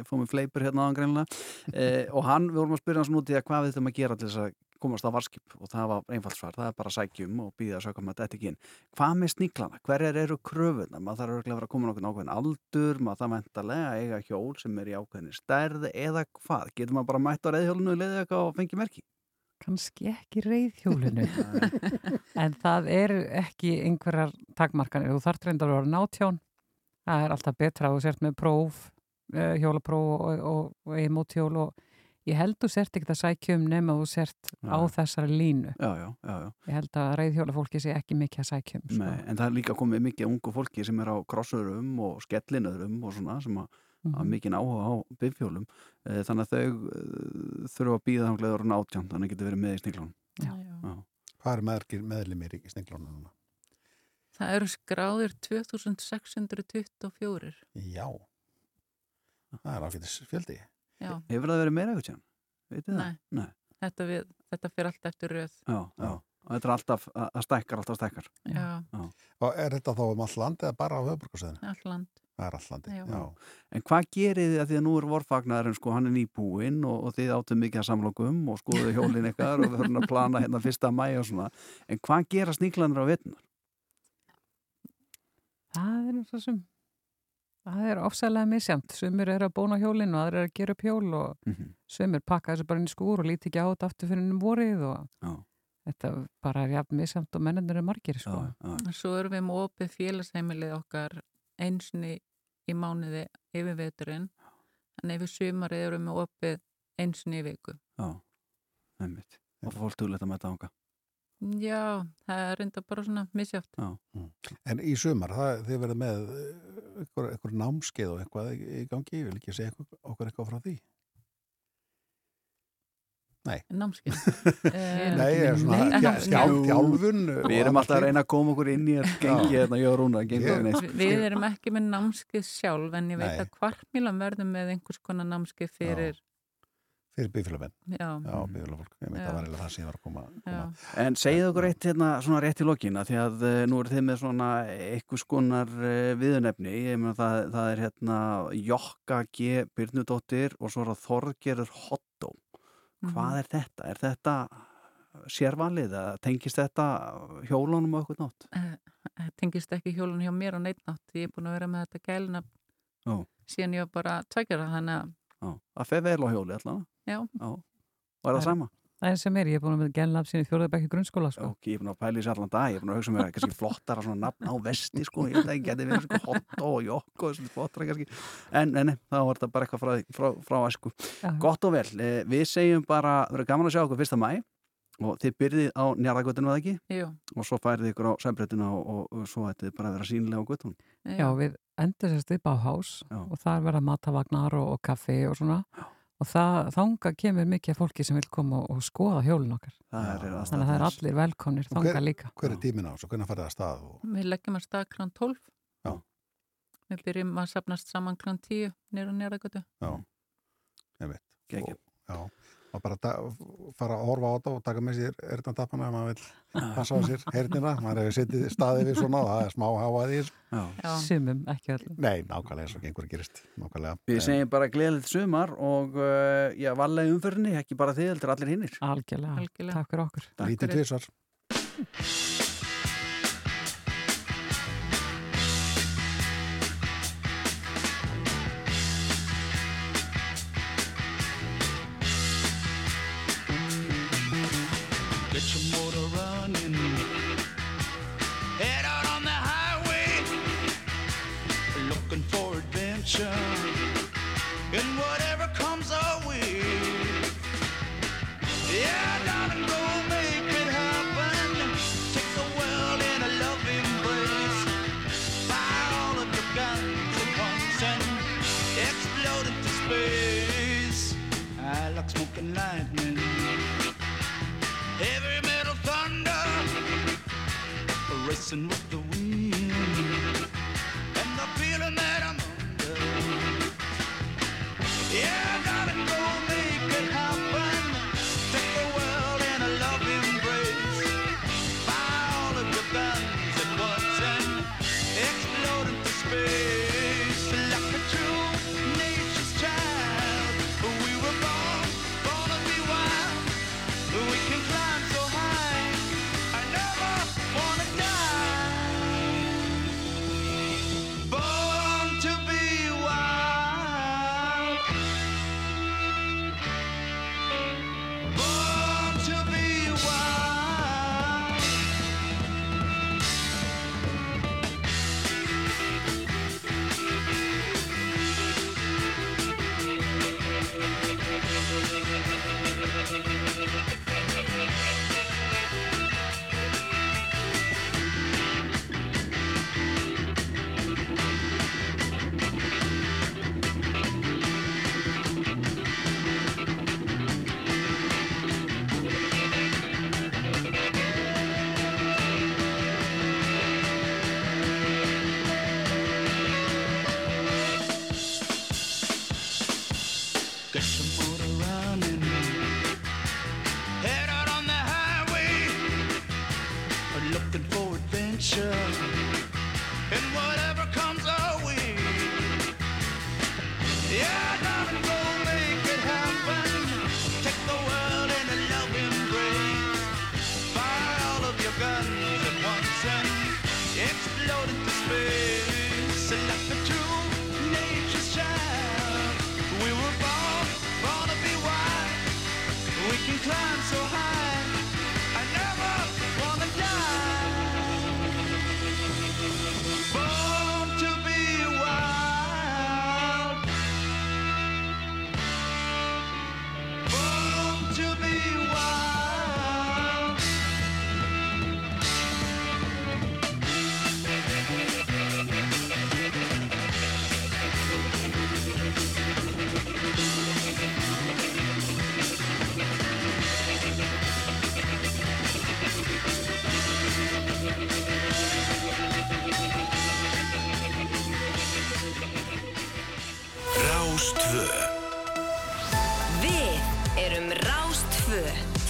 fórum við fleipur hérna áðan greinlega [laughs] eh, og hann, við vorum að spyrja hans núti að hvað við þurfum að gera til þess að komast á varskip og það var einfalt svar, það er bara að sækjum og býða að sökja með þetta ekki inn. Hvað með sníklana? Hverjar eru kröfuna? Maður þarf örugglega að vera að koma nokkuð ákveðin aldur, maður þarf mentalega að eiga hjól sem er í ákveðinni stærð eða hvað? Getur maður bara mætt á reyðhjólinu og leiðið eitthvað og fengið merki? kannski ekki reyðhjólinu en það er ekki einhverjar takmarkanir, þú þarf reyndar að vera nátjón það er alltaf betra að þú sért með próf, eh, hjólapróf og, og, og og ég held þú sért ekkert að sækja um nema þú sért á Nei. þessari línu Já, já, já, já. ég held að reyðhjólafólki sé ekki mikið að sækja um sko. Nei, en það er líka komið mikið ungu fólki sem er á krossurum og skellinöðrum og svona sem að hafa Mhm. mikið áhuga á bifjólum Eh, þannig að þau eh, þurfa að býða þá gleður átján þannig að getur verið með í Já. Já. Hvað er meðlumir, meðlumir í sninglónu núna? það eru skráðir 2624 Já. Það er áfættis fjöldi. Já, Hefur það verið meira eitthvað það? Nei. Nei. þetta, við, þetta fyrir allt eftir röð Já, já. og þetta er alltaf að að stækkar, alltaf stækkar Já, Og er þetta þá um all land eða bara á höfuborgarsæðinu? all land. Það er all landi, Já. já. En hvað gerið þið að því að nú er vorfagnarinn sko, hann er nýbúinn og, og þið áttum mikið að samlokum og skoðuðu hjólinn ykkar og við höfum að plana hérna fyrsta mæ og svona en hvað gera sníklanir á vettnar? Það er svo sem það er ofsalega misjamt sumir eru að bóna hjólinn og aðrir eru að gera upp hjól og Mhm. sumir pakka þessu bara inn í skúr og líti ekki á þetta aftur fyrir ennum vorið og Já. þetta bara er jafn misjamt og mennir eru margir sko. já. Svo erum við með opið félagsheimilið okkar einsinni í mánuði yfir veturinn. En yfir sumarið erum við með opið einsinni í viku. Já, einmitt. Og fólk tuglegt að mæta ánga. Já, það er reynda bara svona misjátt. Já. En í sumar, það, þið verið með eh, einhver, einhver námskeið og eitthvað í gangi, ég vil ekki segja eitthvað, okkur eitthvað frá því. Nei. Námskeið? [laughs] Eh, Nei, ég er svona þjál- þjálfun. Við erum alltaf að reyna að koma okkur inn í að gengi hérna, ég og Rúna, gengi Ég- við neitt. Vi- Við erum ekki með námskeið sjálf en ég veit Nei. að kvartmílan verður með einhvers konar námskeið fyrir, Fyrir bífélagmenn. já, Já, bífélagfólk. Ég veit Já. að var eiginlega það sem ég var að koma. koma. En segið okkur eitt hérna svona rétt í lokina því að uh, nú eru þið með svona einhvers konar uh, viðunefni ég meina það, það er hérna Jokka G. Byrnudóttir og svo er það Þorgerur Hottó Hvað er þetta? Er þetta sérvalið? eða Tengist þetta hjólunum á okkur nátt? Það tengist ekki hjólun hjá mér á neitt nátt. Ég er búin að vera með þetta gælina Já. síðan ég var bara tveikjara þannig að Já, það fer vel á hjóli allavega Já. Já. Og er það sama? Það er sem er, ég er búin að með genlab sín í fjórðabækki grunnskóla sko. Ok, ég er búin að pæla í sér allan dag, ég er búin að hugsa mér að kannski flottara svona nafn á vesti sko, ég veit ekki, geti verið sko hot og jokk og svona flottara kannski, en nei, nei, þá var þetta bara eitthvað frá, frá, frá æsku. Já. Gott og vel, eh, við segjum bara, það verður gaman að sjá okkur fyrsta mæ og þið byrðið á njarðagötinu eða ekki Jú. og svo færið ykkur á sæmbrettinu og, og, og svo ættið bara að vera sínilega á göttunum. Já, við endur sérst upp á hás og þar verða matavagnar og, og kaffi og svona og það, þanga kemur mikið fólki sem vil koma og, og skoða hjólun okkar er þannig að það er allir velkomnir þanga líka Hver er tímin á þessu? Hvernig farið það að stað? Og... Við leggjum að stað kl. 12. Já. Við byrjum að sapnast saman kl. 10 nýra nýragötu. Já, ég veit. Gekki. Já, og bara fara að horfa á þetta og taka með sér erðnandapana ef maður vil passa á sér hernina. Maður hefur setið staðið við svona og það er smá háað í þessu. Sumum, ekki öllum Nei, nákvæmlega eins og gengur gerist. Nákvæmlega. Við segjum bara gleðilegt sumar og uh, já, vallega umfyrinni, ekki bara þið, heldur allir hinnir. Algjörlega, Algjörlega. takk fyrir okkur Lítið tvisvar. Lightning. Heavy metal thunder Racing with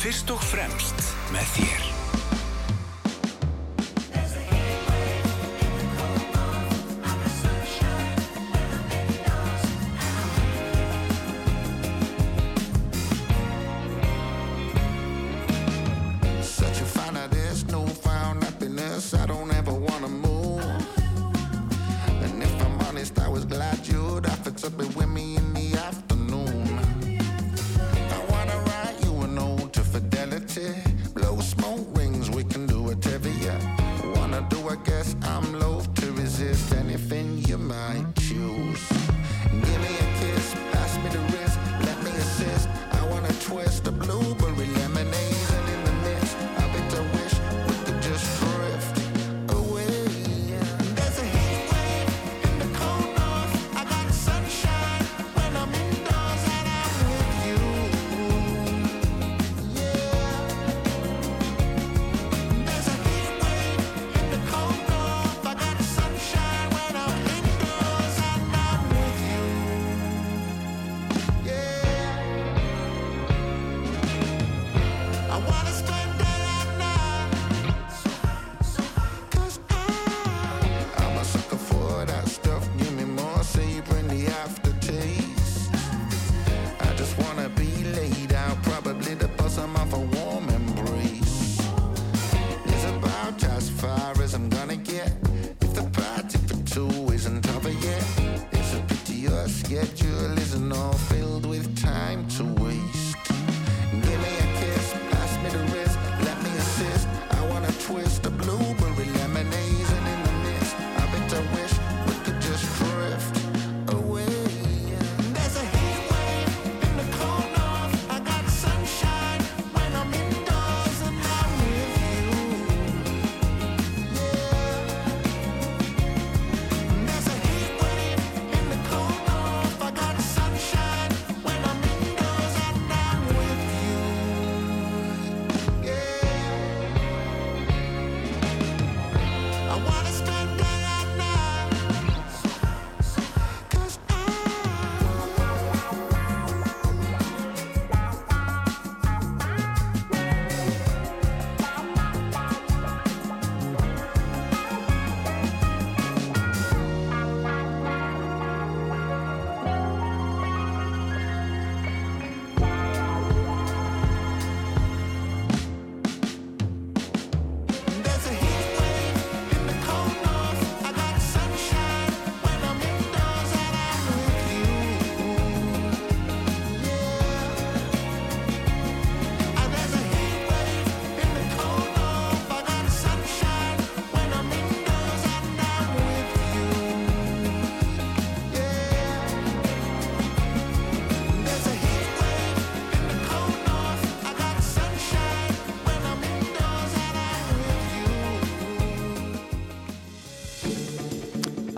Fyrst og fremst með þér.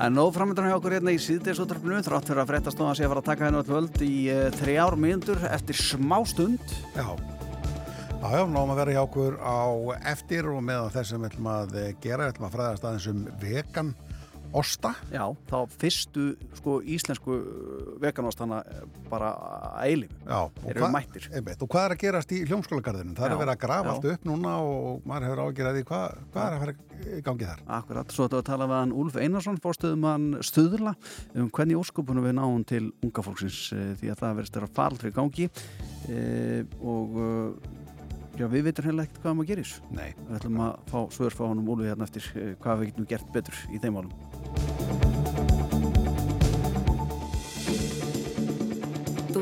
Það er nóg framöndan hjá okkur hérna í síðdeisútrafinu þrátt fyrir að fréttastofan sé að fara að taka hennu all völd í uh, þrjár mínútur eftir smá stund Já, já, já, náum að vera hjá okkur á eftir og meðan þess sem við ætlum að eh, gera, við ætlum að fræðast aðeins um vegan osta. Já, þá fyrstu sko íslensku veganostana bara að og Erum við mættir. Einmitt, og hvað er að gerast í hljómskólagarðinu? Það er Já, að vera að grafa allt upp núna og maður hefur ágjörði því. Hvað, hvað er að fara í gangi þar? Akkurat, svo þetta að tala við hann Úlf Einarsson fórstöðum hann Stuðla um hvernig óskupunum við náum til unga fólksins eh, því að það verðist að faraldri í gangi e, og eh, já, við veitum heila ekkert hvað maður gerir. Nei. Við ætlum að fá svör frá honum Úlfi hérna eftir hvað við getum gert betur í þeim málum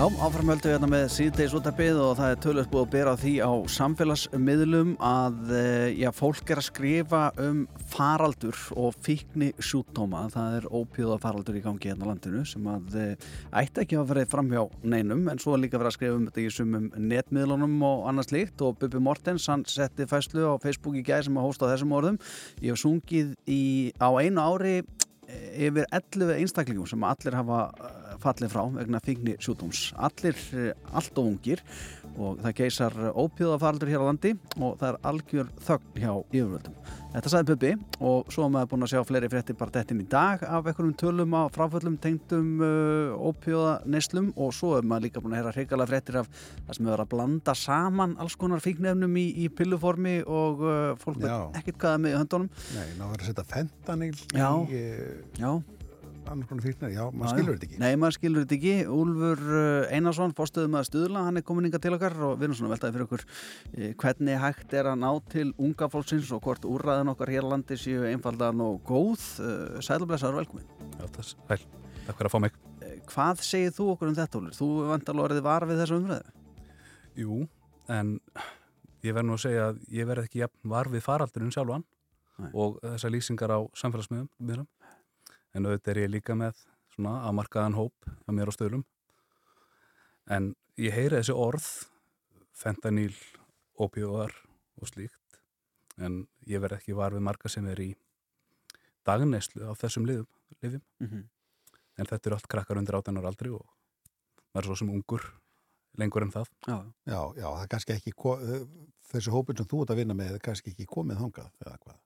Já, áframhöldu hérna með síðdeis útarbið og það er tölvöld búið að bera því á samfélagsmiðlum að eh, já, fólk er að skrifa um faraldur og fíkni sjúkdóma. Það er ópjóða faraldur í gangi hérna á landinu sem að eh, ætti ekki að vera fram hjá neinum en svo er líka verið að skrifa um þetta í sumum netmiðlunum og annars líkt og Bubi Mortens hann setti fæslu á Facebook í gæð sem að hósta þessum orðum. Ég hef sungið í, á einu ári eh, yfir 11 einstaklingum sem allir hafa fallið frá vegna fíkni sjúdóms. Allir eh, allt og ungir og það geysar ópíðafaraldur hér á landi og það er algjör þögn hjá yfirvöldum. Þetta sagði Puppi og svo er maður búin að sjá fleiri fréttir bara dettin í dag af einhverjum tölum á fráföllum tengdum uh, ópíðaneslum og svo er maður líka búin að heyra hreikalega fréttir af það sem er að blanda saman alls konar fíknefnum í, í pilluformi og uh, fólk Já. veit ekkert hvað er með höndunum. Nei, ná er að setja fentanil Já. í uh, Já. Annars konar fíknar, já, Já, maður skilur þetta ekki. Nei, maður skilur þetta ekki. Úlfur uh, Einarsson, fórstöðum að stuðla, hann er komin inga til okkar og við erum svona veltaði fyrir okkur eh, hvernig hægt er að ná til unga fólksins og hvort úrræðin okkar hér á landi séu einfaldan og góð. Sælublesaður, velkomin. Já, þess, vel, takk fyrir að fá mig. Eh, Hvað segir þú okkur um þetta, Úlfur? Þú vantar orðið var við þessu umræðu. Jú, en ég verð nú að segja að ég verð ekki jafn var við faraldurinn sjálfan Nei. og þessar lýsingar á samfélagsmiðum. En auðvitað er ég líka með svona aðmarkaðan hóp að mér á stöðlum. En ég heyri þessi orð, fentaníl, opíóar og slíkt. En ég verð ekki var við marga sem er í dagneslu á þessum liðum, lifjum. Mhm. En þetta eru allt krakkar undir 18 ára aldri og maður er svo sem ungur lengur en það. Já, Já, já, það er kannski ekki, þessi hópin sem þú ert að vinna með er kannski ekki komið hvað?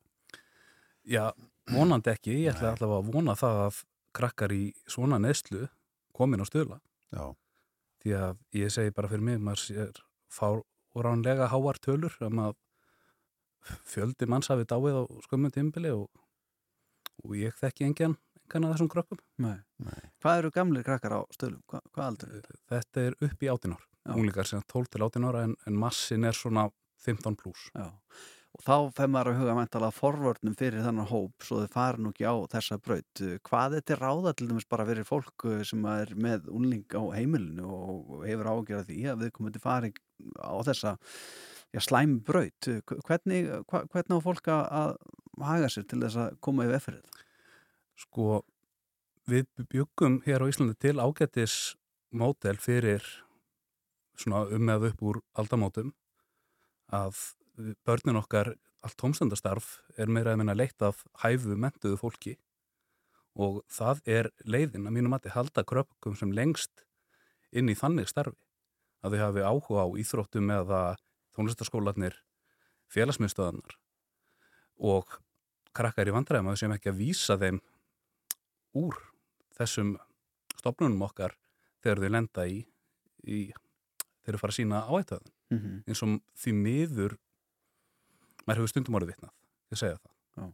Já, vonandi ekki. Ég ætla allavega að vona það að krakkar í svona neðslu komin á stöðla. Já. Því að ég segi bara fyrir mig, maður sér fáránlega háar tölur um að fjöldi manns hafi dáið á skömmum tímbili og, og ég þekki engjan, engan að þessum krökkum. Nei. Hvað eru gamlir krakkar á stöðlum? Hva, hvað aldur? Þetta er upp í 18 ár. Já. Unglingar sem 12 til 18 ára en, en massin er svona 15 pluss. Já. Og þá fer maður að huga mæntalega forvörnum fyrir þannig hóp svo þau fara nú ekki á þessa braut. Hvað er til ráða til dæmis bara fyrir fólk uh, sem er með unling á heimilinu og hefur ágjörð því að við komum til fari á þessa slæmi braut? Hvernig, hvernig á fólk að, haga sér til þess að koma yfir efrið? Sko, við byggum hér á Íslandi til ágættis mótel fyrir svona um eða upp úr aldamótum að börnin okkar allt tómstundastarf er meira að minna leitt af hæfu mentuðu fólki. Og það er leiðin að mínum að halda kröpkum sem lengst inn í þannig starfi. Að þau hafi áhuga á íþróttum eða tónlistaskólanir félagsmiðstöðanar og krakkar í vandræðum að þau sem ekki að vísa þeim úr þessum stopnunum okkar þegar þau lenda í, í þeir eru fara að sína áættöðun Mm -hmm. eins og því miður maður hefur stundum orðið vitnað ég segja það Já.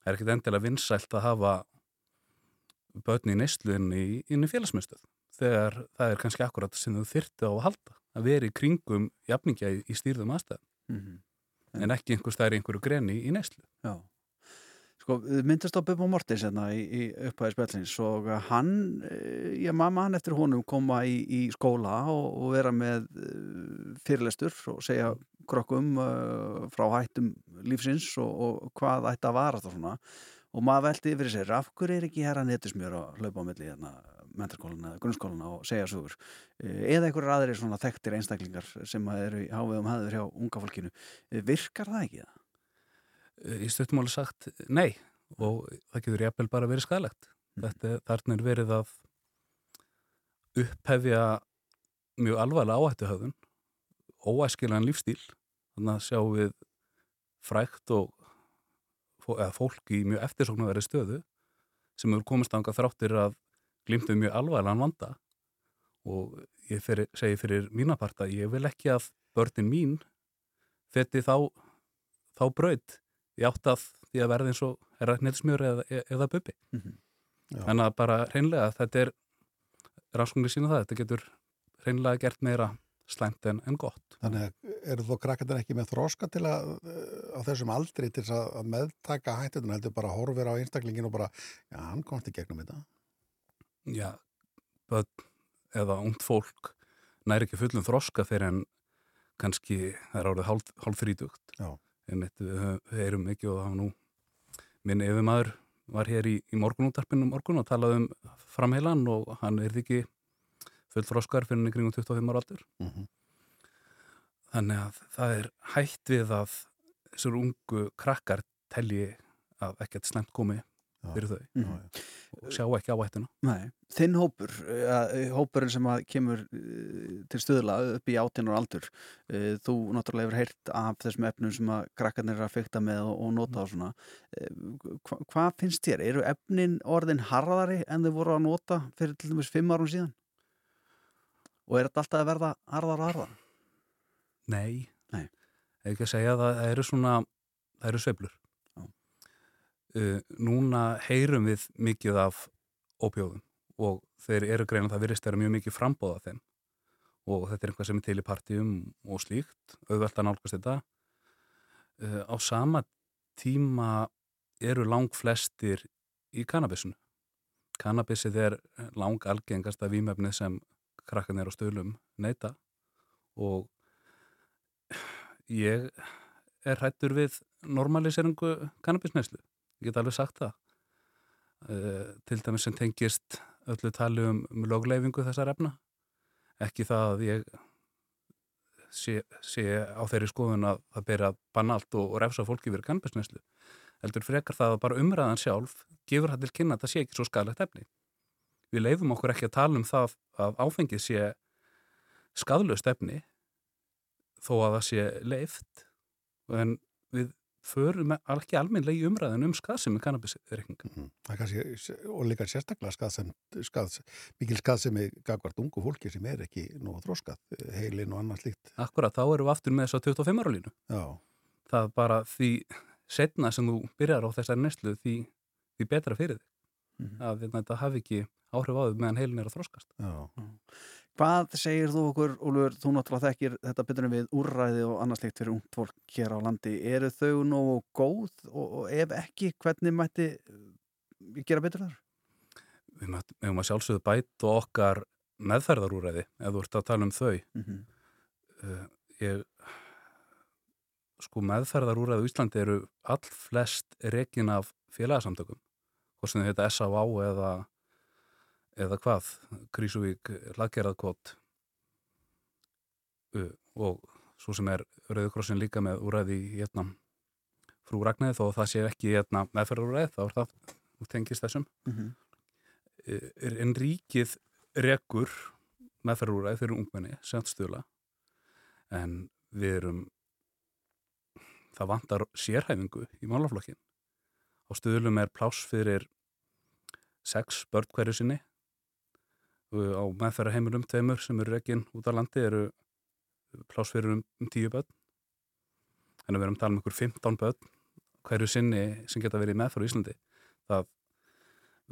það er ekkit endilega vinsælt að hafa börn í neyslu inn í, í félagsmyndstöð þegar það er kannski akkurat sem þau þyrti á að halda að vera í kringum jafningja í, í stýrðum aðstæðum Mhm. en ekki einhvers það er einhverju greni í neyslu Já. Sko, myndast á Bubba Mortins hérna í, í upphæði spjallins og hann, eh, já mamma hann eftir honum koma í, í skóla og, og vera með uh, fyrirlestur og segja krokkum uh, frá hættum lífsins og, og hvað ætti að vara það svona. Og maður veldi yfir sér, af hverju er ekki herra netusmjör að hlaupa á milli hérna mentarskólana eða grunnskólana og segja sögur? Eh, eða einhverjur aðrir svona þekktir einstaklingar sem að eru í hávegum hæður hjá unga fólkinu. Eh, virkar það ekki það? Í stuttumáli sagt nei og það getur jafnvel bara verið skadalegt þetta er- þarna er verið að upphefja mjög alvarlega áhættuhöfðun óæskilan lífstíl. Þannig að sjáum við frækt og fólk í mjög eftirsóknarveri stöðu sem hefur komist ánga þráttir að glimt við mjög alvarlegan vanda. Og ég fyrir, segi fyrir mínaparta, ég vil ekki að börnin mín feti þá, þá braut í átt að því að verða eins og er að netsmjör eða, eða bubbi. Mhm. Já. Þannig að bara hreinlega þetta er rannsóknir sína það, þetta getur hreinlega gert meira slæmt en, en gott. Þannig að eru þó krakkarnir ekki með þroska til að uh, á þessum aldri til að að meðtaka hættuna heldur bara horfir á einstaklingin og bara, já, hann komst í gegnum þetta. Já, börn eða ungt fólk næri ekki fullum þroska fyrir en kannski það er árið hálf, hálf þrítugt. Já. Einmitt, við, heyrum ekki og var nú minn yfirmaður var hér í, í morgunútarpinu morgun og talaði um framheilan og hann er ekki full þroskar fyrir hann í kringum 25 ára aldur. Mhm. Þannig að það er hætt við að þessar ungu krakkar telji að ekkert slemt komi fyrir þau Mhm. og sjá ekki áhættuna Nei, þinn hópur, uh, hópurinn sem kemur uh, til stöðla upp í áttinar aldur, þú náttúrulega hefur heyrt af þessum efnum sem að krakkarnir eru að fykta með og, nota og svona. Uh, hva, hvað finnst þér? Eru efnin orðin harðari en þau voru að nota fyrir til dæmis fimm árum síðan? Og er þetta alltaf að verða harðar og harðar? Nei, Nei. ekki að segja það, eru svona það eru sveiflur uh, núna heyrum við mikið af ópjóðum og þeir eru greina það virðist vera mjög mikið frambóða þeim. Og þetta er eitthvað sem er til í partíum og slíkt, auðvelt að nálgast þetta. Uh, á sama tíma eru lang flestir í kannabisinu. Kannabisið er lang algengasta vímefnið sem krakkarnir á stöðlum neyta og ég er hrættur við normaliseringu kannabisneislu ég get alveg sagt það. Uh, til dæmis sem tengist öllu tali um, um lögleifingu þessar efna. Ekki það að ég sé, sé á þeirri skoðun að það beri að banna allt og, og refsa fólki fyrir kannabisneislu heldur frekar það að bara umræðan sjálf gefur það til kynna að það sé ekki svo skadlegt efni. Við leifum okkur ekki að tala um það að áfengið sé skadlust efni þó að það sé leift en við förum ekki almennlega í umræðin um skaðsemi kannabisreikninga. Það er kannski, og líka sérstaklega skaðsem, skað, mikil skaðsemi gagvart ungu fólki sem er ekki nú þróskað, heilin og annað slíkt. Akkurat, þá erum við aftur með þess að 25 ára línu. Já. Það er bara því setna sem þú byrjar á þessari neslu því, því betra fyrir þig. Mhm. Að þetta hafi ekki áhrif á þau meðan heilin er að þróskast. Já. Hvað segir þú okkur, Úlfur, þú náttúrulega þekkir þetta betur en við úrræði og annars líkt fyrir ungt fólk hér á landi. Eru þau nógu góð og, og ef ekki, hvernig mætti uh, gera betur þar? Við mögum að sjálfsögðu bæta okkar meðferðarúræði ef þú ert að tala um þau. Mhm. uh, ég, sko meðferðarúræði á Íslandi eru all flest rekin af félagsamtökum. Hvort sem þau heita S.A.V. eða eða hvað, Krísuvík, Laggerðarkot uh, og svo sem er Rauðkrossin líka með úræði í hérna, frú Ragnæði þó að það sé ekki hérna, meðferðarúræði, þá er það tengist þessum. Mhm. uh, en ríkið rekur meðferðarúræði fyrir ungmenni semt stula en við erum það vantar sérhæfingu í málaflokkin á stöðlum er pláss fyrir sex börn hverju sinni á meðferða heimilum tveimur sem eru rekin út á landi eru pláss fyrir um, um tíu börn en við erum að tala um ykkur 15 börn hverju sinni sem geta verið meðferð í Íslandi það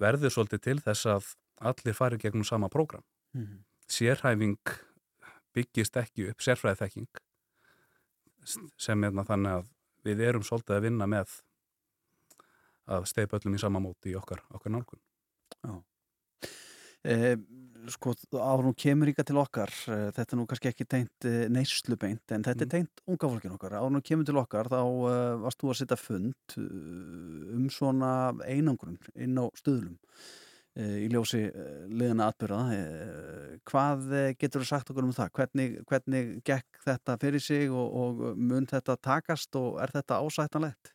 verður svolítið til þess að allir fari gegnum sama prógram Mhm. sérhæfing byggist ekki upp sérfræði þekking sem er þannig að við erum svolítið að vinna með að steipa öllum í sama móti í okkar, okkar nálgun. Já. Eh, sko, áður nú kemur ykkar til okkar, eh, þetta er nú kannski ekki tengt eh, neyslubeint, en þetta er tengt unga fólkin okkar. Áður nú kemur til okkar, þá eh, varst þú að setja fund um svona einangrun inn á stöðlum eh, í ljósi eh, liðina atbyrða. Hvað getur þú sagt okkur um það? Hvernig, hvernig gekk þetta fyrir sig og, og mun þetta takast og er þetta ásættanlegt?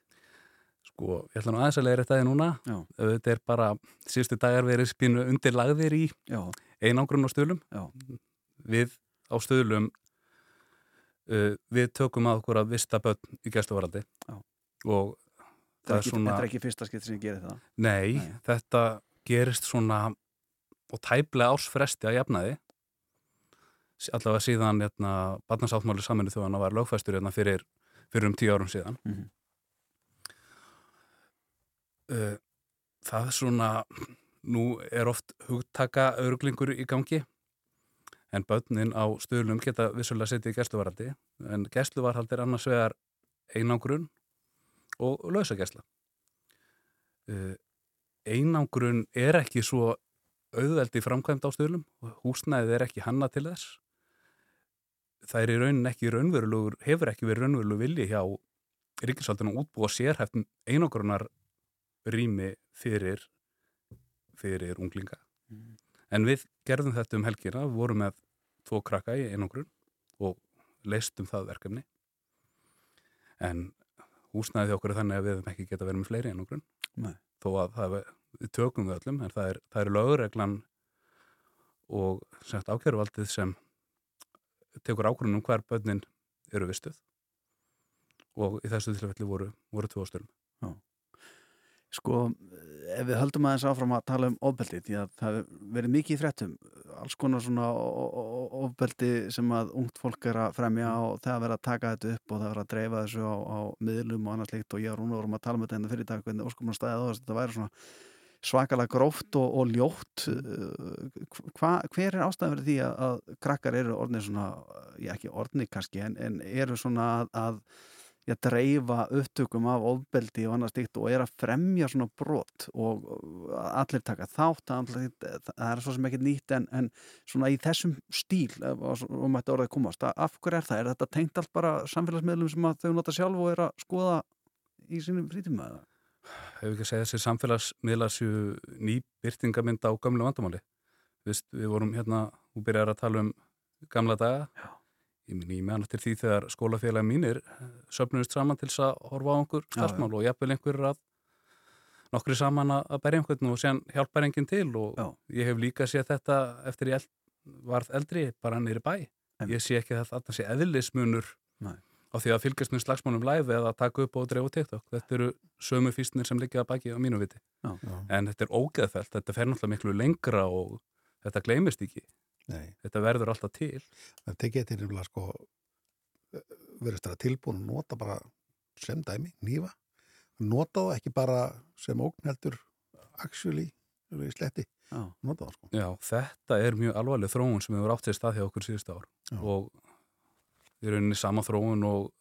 Sko, ég ætla nú aðeins að leiða þetta núna. Já. Þetta er bara síðustu dagar verið spínu undir lagðir í Já. Einangrun á stöðlum. Já. Við á stöðlum uh, við tökum að okkur að vista börn í gæstuvaraldi og Þetta er, ekki, þetta er ekki fyrsta skipt sem gerir það. Nei, þetta gerist svona og tæplega ásfresti að jafnaði allavega síðan hérna, barnasáttmáli saminu þjóðan var lögfæstur hérna, fyrir, fyrir um tíu árum síðan Mhm. uh, það er svona nú er oft hugtaka örglingur í gangi en börnin á stöðlum geta vissulega setið í gæsluvaraldi en gæsluvarhald er annars vegar einangrun og lausagæsla. Uh, einangrun er ekki svo auðveldi framkvæmt á stöðlum og húsnæðið er ekki hanna til þess. Það er í raunin ekki raunverulegur hefur ekki verið raunverulegur vilji hjá ríkisvaldunum útbúa sérhæftum einangrunar rými fyrir fyrir unglinga. En við gerðum þetta um helgina við vorum með tvo krakka í einangrun og leistum það verkefni. En húsnæðið hjá okkur er þannig að við hefum ekki geta verið með fleiri einangrun. Nei. þó að það, við tökum við öllum en það er, er lögreglan og sagt ákjæruvaldið sem tekur ákvörðunum hver börnin eru vistuð. Og í þessu tilfelli voru, voru tvö störnum Sko, ef við höldum aðeins áfram að tala um ofbeldi, því að það hefur verið mikið í fréttum, alls konar svona ofbeldi sem að ungt fólk er að fremja og það er verið að taka þetta upp og það er verið að dreifa þessu á, á miðlum og annars líkt og ég og Rúna vorum að tala um þetta hérna fyrir dag, hvernig óskum að stæða á þess að þetta væri svona svakalega gróft og, og ljótt. Uh, hva, hver er ástæðan fyrir því að, að krakkar eru orðnir svona, já ekki orðnir kannski en, en eru svona að, að já, dreifa upptökum af ofbeldi og annað stíkt og er að fremja svona brot og og allir taka þátt allir, það er svo sem ekki nýtt en, en svona í þessum stíl ef- um þetta orðið komast, af hverju er það? Er þetta tengt allt bara samfélagsmiðlum sem að þau nota sjálf og er að skoða í sínum frítíma? eða? hefur ekki að segja þessi samfélagsmiðla séu ný byrtingamynda á gamlu vandamáli Vist, við vorum hérna, þú byrjar að tala um gamla daga Já. Ég minn ég meðan eftir því þegar skólafélagi mínir söfnuðist saman til þess að horfa á einhver starfsmál og jafnvel einhver að nokkri saman að berja einhvern og séðan hjálpar enginn til og Já. ég hef líka séð þetta eftir ég eld, varð eldri bara nýri bæ ég sé ekki að þetta sé eðlismunur Nei. á því að fylgjast með slagsmálum live eða að taka upp og dreifa á TikTok. Þetta eru sömu fýstnir sem liggja að baki á mínu viti. Já. En þetta er ógeðfælt, þetta fer náttúrulega miklu lengra og þetta gleymist ekki. Nei. Þetta verður alltaf til. Þetta getur nefnilega sko verið stæða tilbúin að nota bara sem dæmi, nýfa nota það ekki bara sem ógn heldur actually í sletti Já. nota það sko Já, þetta er mjög alvarleg þróun sem hefur átt sér stað hjá okkur síðustu ár Já. og við erum inn í sama þróun og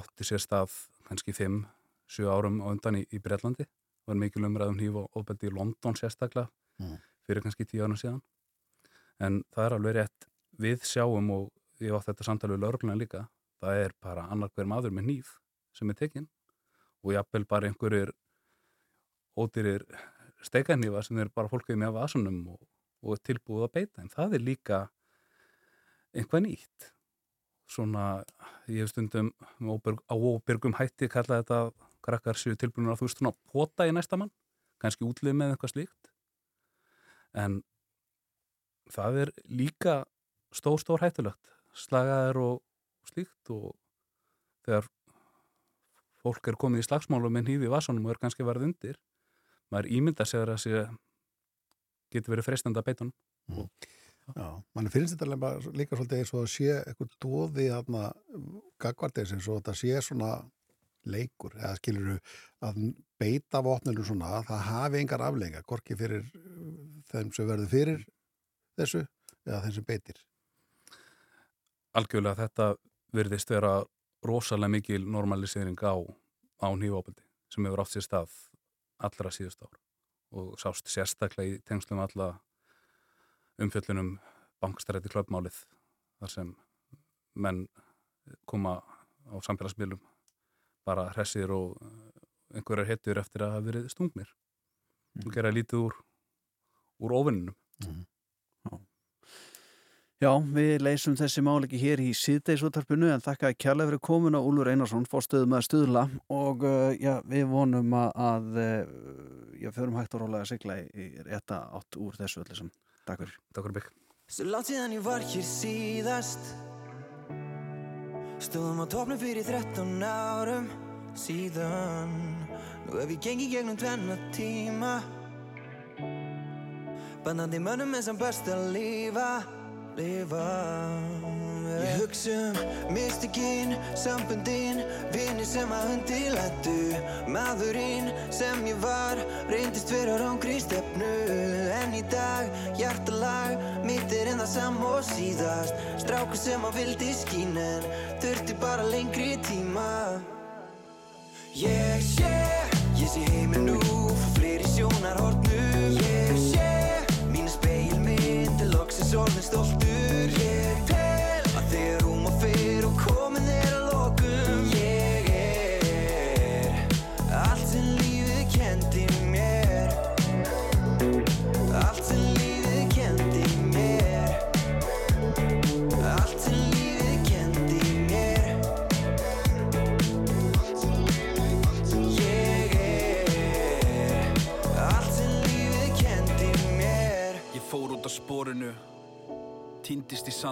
átti sér stað kannski 5-7 árum á undan í, í Breitlandi var mikil umræðum hníf og ofbeldi í London sérstaklega Mm. fyrir kannski 10 árum síðan en það er alveg rétt við sjáum og ég átt þetta samtali við lögregluna líka það er bara annar hver maður með hníf sem er tekinn og jafnvel bara einhverjir ódýrir steikarnífa sem er bara fólkið með vasunum og, og tilbúið að beita. En það er líka einhvað nýtt. Svona, ég hef stundum á óbyrgum hætti kalla þetta krakkar séu tilbúinur að þú veist svona pota í næsta mann, kannski útlið með eitthvað slíkt. En það er líka stór, stór hættulegt. Slagaðir og slíkt og þegar fólk er komið í slagsmálum með hnífi í vasanum og er kannski verið undir maður ímynda sér að sé getur verið freistandi að beita hann Já, mann finnst þetta líka, líka svolítið eins og að sé eitthvað dóði þarna gagvartis eins og þetta sé svona leikur, eða skilur að beita vopninu svona, það hafi engar aflega, hvorki fyrir uh, þeim sem verður fyrir þessu eða sem beitir. algjörlega þetta virðist vera rosalega mikil normalisering á, á nýjófaldi sem hefur átt sér stað allra síðust ár og sást sérstaklega í tengslum alla umfjöllunum bankstrætti klöpmálið þar sem menn koma á samfélagsmiðlum bara hressir og einhverjar hetjur eftir að hafa verið stungnir og gera lítið úr úr ofinnum Já, við leysum þessi mál ekki hér í síðdeisútarpinu en þakka kjærlega fyrir komin á Úlur Einarsson fórstöðum að stuðla og uh, já, við vonum að, að uh, já, förum hægt og rólega að sigla í, rétta átt úr þessu öllu sem. Takk fyrir. Takk fyrir bygg. Svo langt síðan ég var hér síðast Stóðum á topnum fyrir 13 árum síðan Nú hef ég gengið gegnum tvenna tíma Bandandi mönnum er sem best að lifa Lifa. Ég hugsa um mystikinn, sambundinn Vinni sem að undirlættu Maðurinn sem ég var Reyndist vera rángri stefnu. En í dag, hjartalag Mitt er en það sam og síðast. Strákur sem að vildi skín En þurfti bara lengri tíma. Ég sé, ég sé heiminn nú Frá fleiri sjónarhornum Ég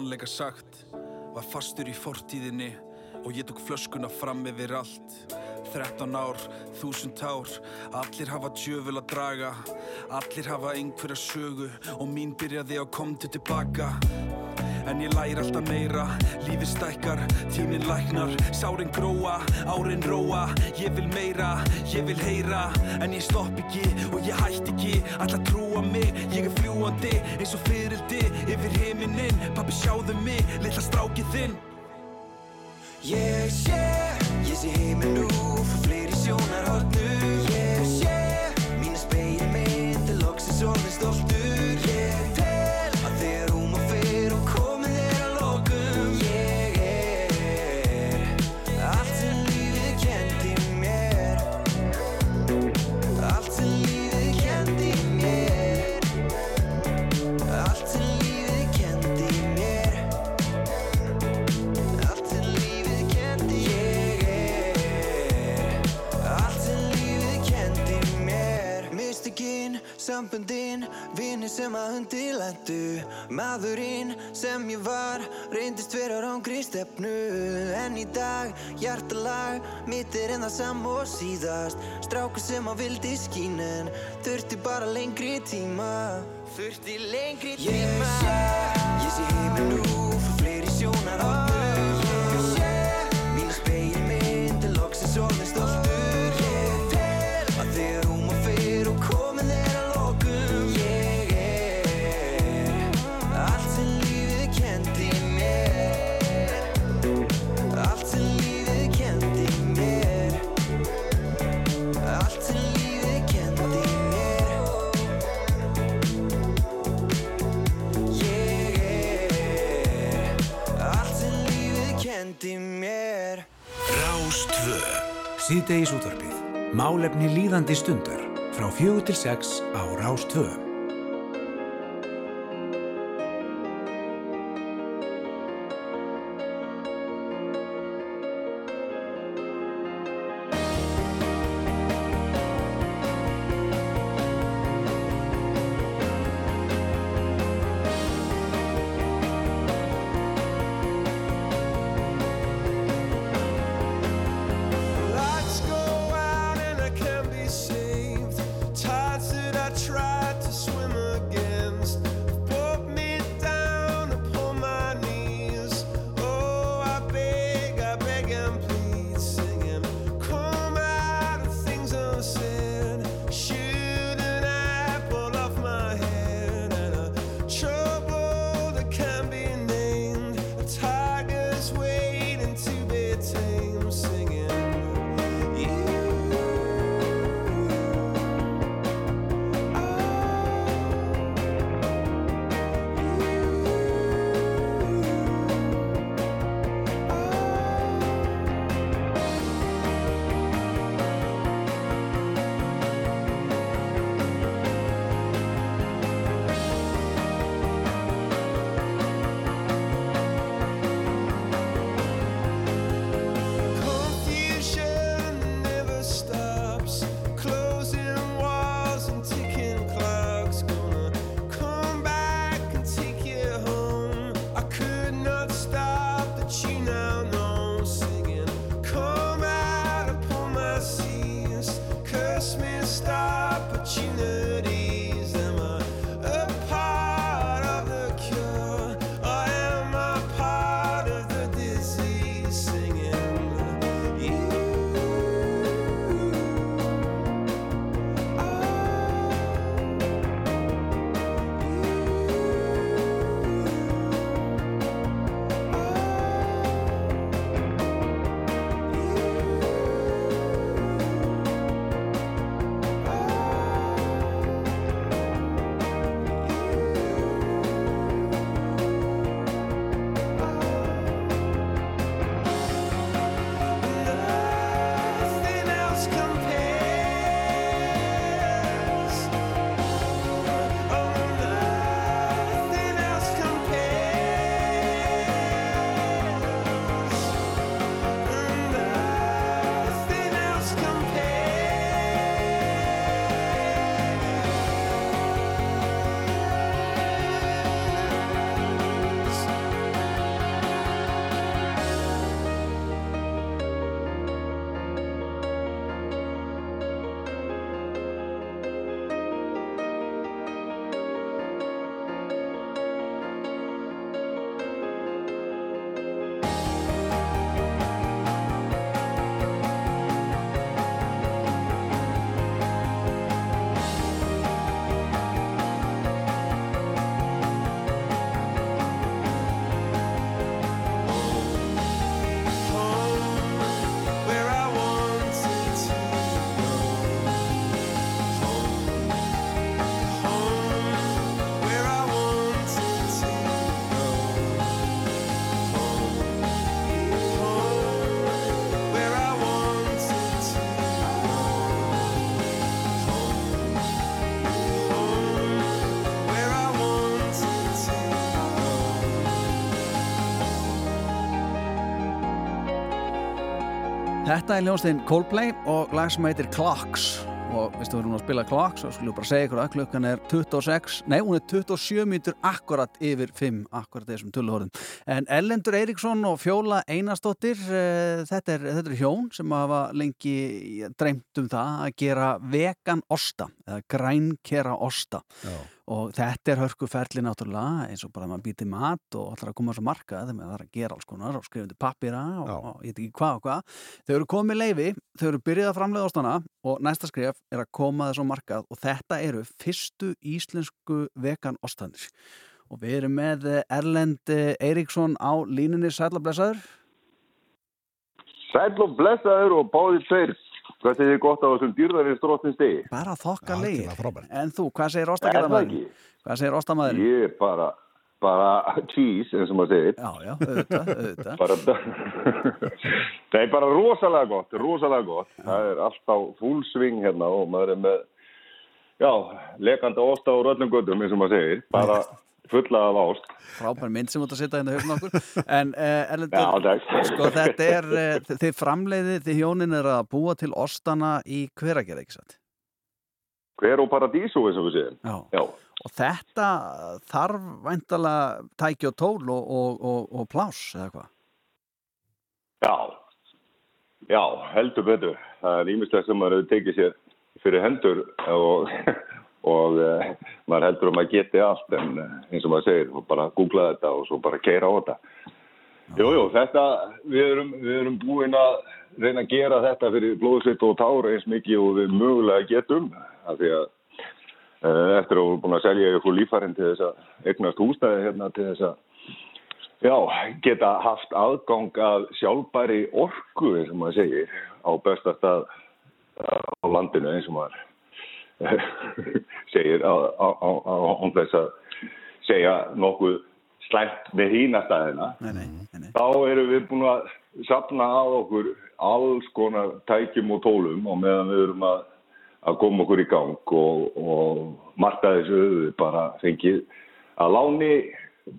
sannleika sagt Var fastur í fortíðinni Og ég tók flöskuna fram yfir allt. 13 ár, þúsund ár Allir hafa djöful að draga Allir hafa einhverja sögu Og mín byrjaði á komdu tilbaka En ég læri alltaf meira. Lífið stækkar, tíminn læknar. Sárin gróa, árin róa. Ég vil meira, ég vil heyra. En ég stopp ekki og ég hætti ekki. Alla trúa mig, ég er fljúandi Eins og fyrildi yfir heiminin Pappi sjáðu mig, litla strákið þinn. Ég sé, ég sé heiminn nú Fyrir fleiri sjónarhornu Ég sé, mína speilmynd Er loksins orðin stoltur Mistökin, samböndin Vinir sem að undirlendu Maðurinn sem ég var Reyndist vera rángri stefnu. En í dag, hjartalag Mitt er enn það sam og síðast. Strákur sem á vildi skín En þurfti bara lengri tíma. Þurfti lengri tíma Ég sé, ég sé heiminn nú Fyrir fleiri sjónarhornu Ég sé, mína speilmynd Er loksins orðin stoltur kendi mér. Rástvö Síðdegis útvarpið. Málefni líðandi stundar. Frá fjögur til sex á Rástvö Þetta er hljónsteinn Coldplay og lag sem heitir Clocks. Og við erum að spila Clocks og skulum bara segja ykkur að klukkan er 26 nei, hún er 27 mítur akkurat yfir 5, akkurat þessum tulluhorðum en Ellendur Eiríksson og Fjóla Einarsdóttir uh, þetta, er, þetta er hjón sem hafa lengi dreymt um það að gera vegan osta eða grænkera osta. Já. Og þetta er hörkuferli náttúrulega eins og bara að maður býti mat og ætlar að koma svo markað þegar maður þarf að gera alls konar og skrifa undir pappira og, og ég veit ekki hvað og hvað. Þau eru komið leifi, þau eru byrjað að framlega ástana og næsta skref er að koma þessu á markað og þetta eru fyrstu íslensku vegan ostanir. Og við erum með eh, Erlend eh, Eiríksson á línunni. Sælablessaður Sæll og blessaður og báðið tveir. Hvað segir þið gott á þessum dýrðarinn stróttins degi? bara þokka leið en þú, hvað segir ekki? Hvað segir ostamæður? Ég er bara, bara cheese, eins og maður segir. Já, já, auðvitað, auðvitað Bara, [laughs] það er bara rosalega gott, rosalega gott. Það er alltaf full swing hérna og maður er með, já, lekandi osta úr öllum göttum, eins og maður segir. Bara fulla af ást. frábær mynd sem út að setja hérna höfum okkur en uh, Erlendur, Já, sko þetta er uh, þið framleiðið, þið hjónin er að búa til ostana í hveragerð, ekki satt? Hver og paradísu, eins og við segjum. Já. Já. Og þetta þarf væntalega tæki og tól og, og, og, og pláss, eða hvað? Já, já, heldur betur. Það er ímislegt sem maður hefur tekið sér fyrir hendur og, og uh, maður heldur að maður geti allt en uh, eins og maður segir, bara googla þetta og svo bara keira á þetta. Jú, jú, þetta, við erum, við erum búin að reyna að gera þetta fyrir blóðsveit og tár eins mikið og við mögulega getum, af því að uh, eftir að við erum búin að selja ykkur lífærin til þess að eignast húsnæði hérna til þess að Já, geta haft aðgang að sjálfbæri orku, eins og maður segir, á besta stað uh, á landinu, eins og maður [laughs] segir á, á, á, á, á þess að segja nokkuð slæmt með hína staðina. Nei, nei, Þá erum við búin að sapna að okkur alls konar tækjum og tólum og meðan við erum að, að koma okkur í gang og, og marta þessu við bara fengið að láni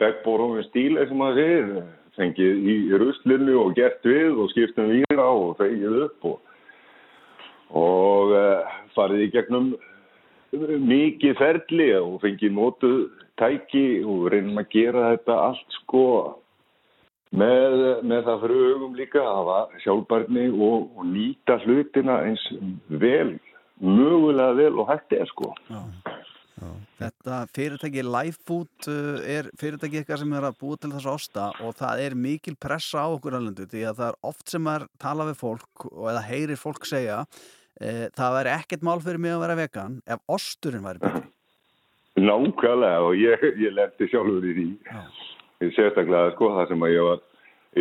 backbórum stíl eins og maður segir fengið í ruslinu og gert við og skiptum víra og fegið upp og, og uh, farið í gegnum mikið ferli og fengið nótu tæki og reynum að gera þetta allt sko. Með, með það fyrir augum líka að hafa sjálfbarni og, og nýta hlutina eins vel, mögulega vel og hægt er sko. Þetta fyrirtæki Lifefood uh, er fyrirtæki eitthvað sem er að búa til þess að osta og það er mikil pressa á okkur allendu því að það er oft sem maður tala við fólk og eða heyrir fólk segja uh, það væri ekkert mál fyrir mig að vera vegan ef osturinn væri betri. Nákvæmlega og ég, ég lendi sjálfur í því. Ég sérstaklega sko það sem að ég var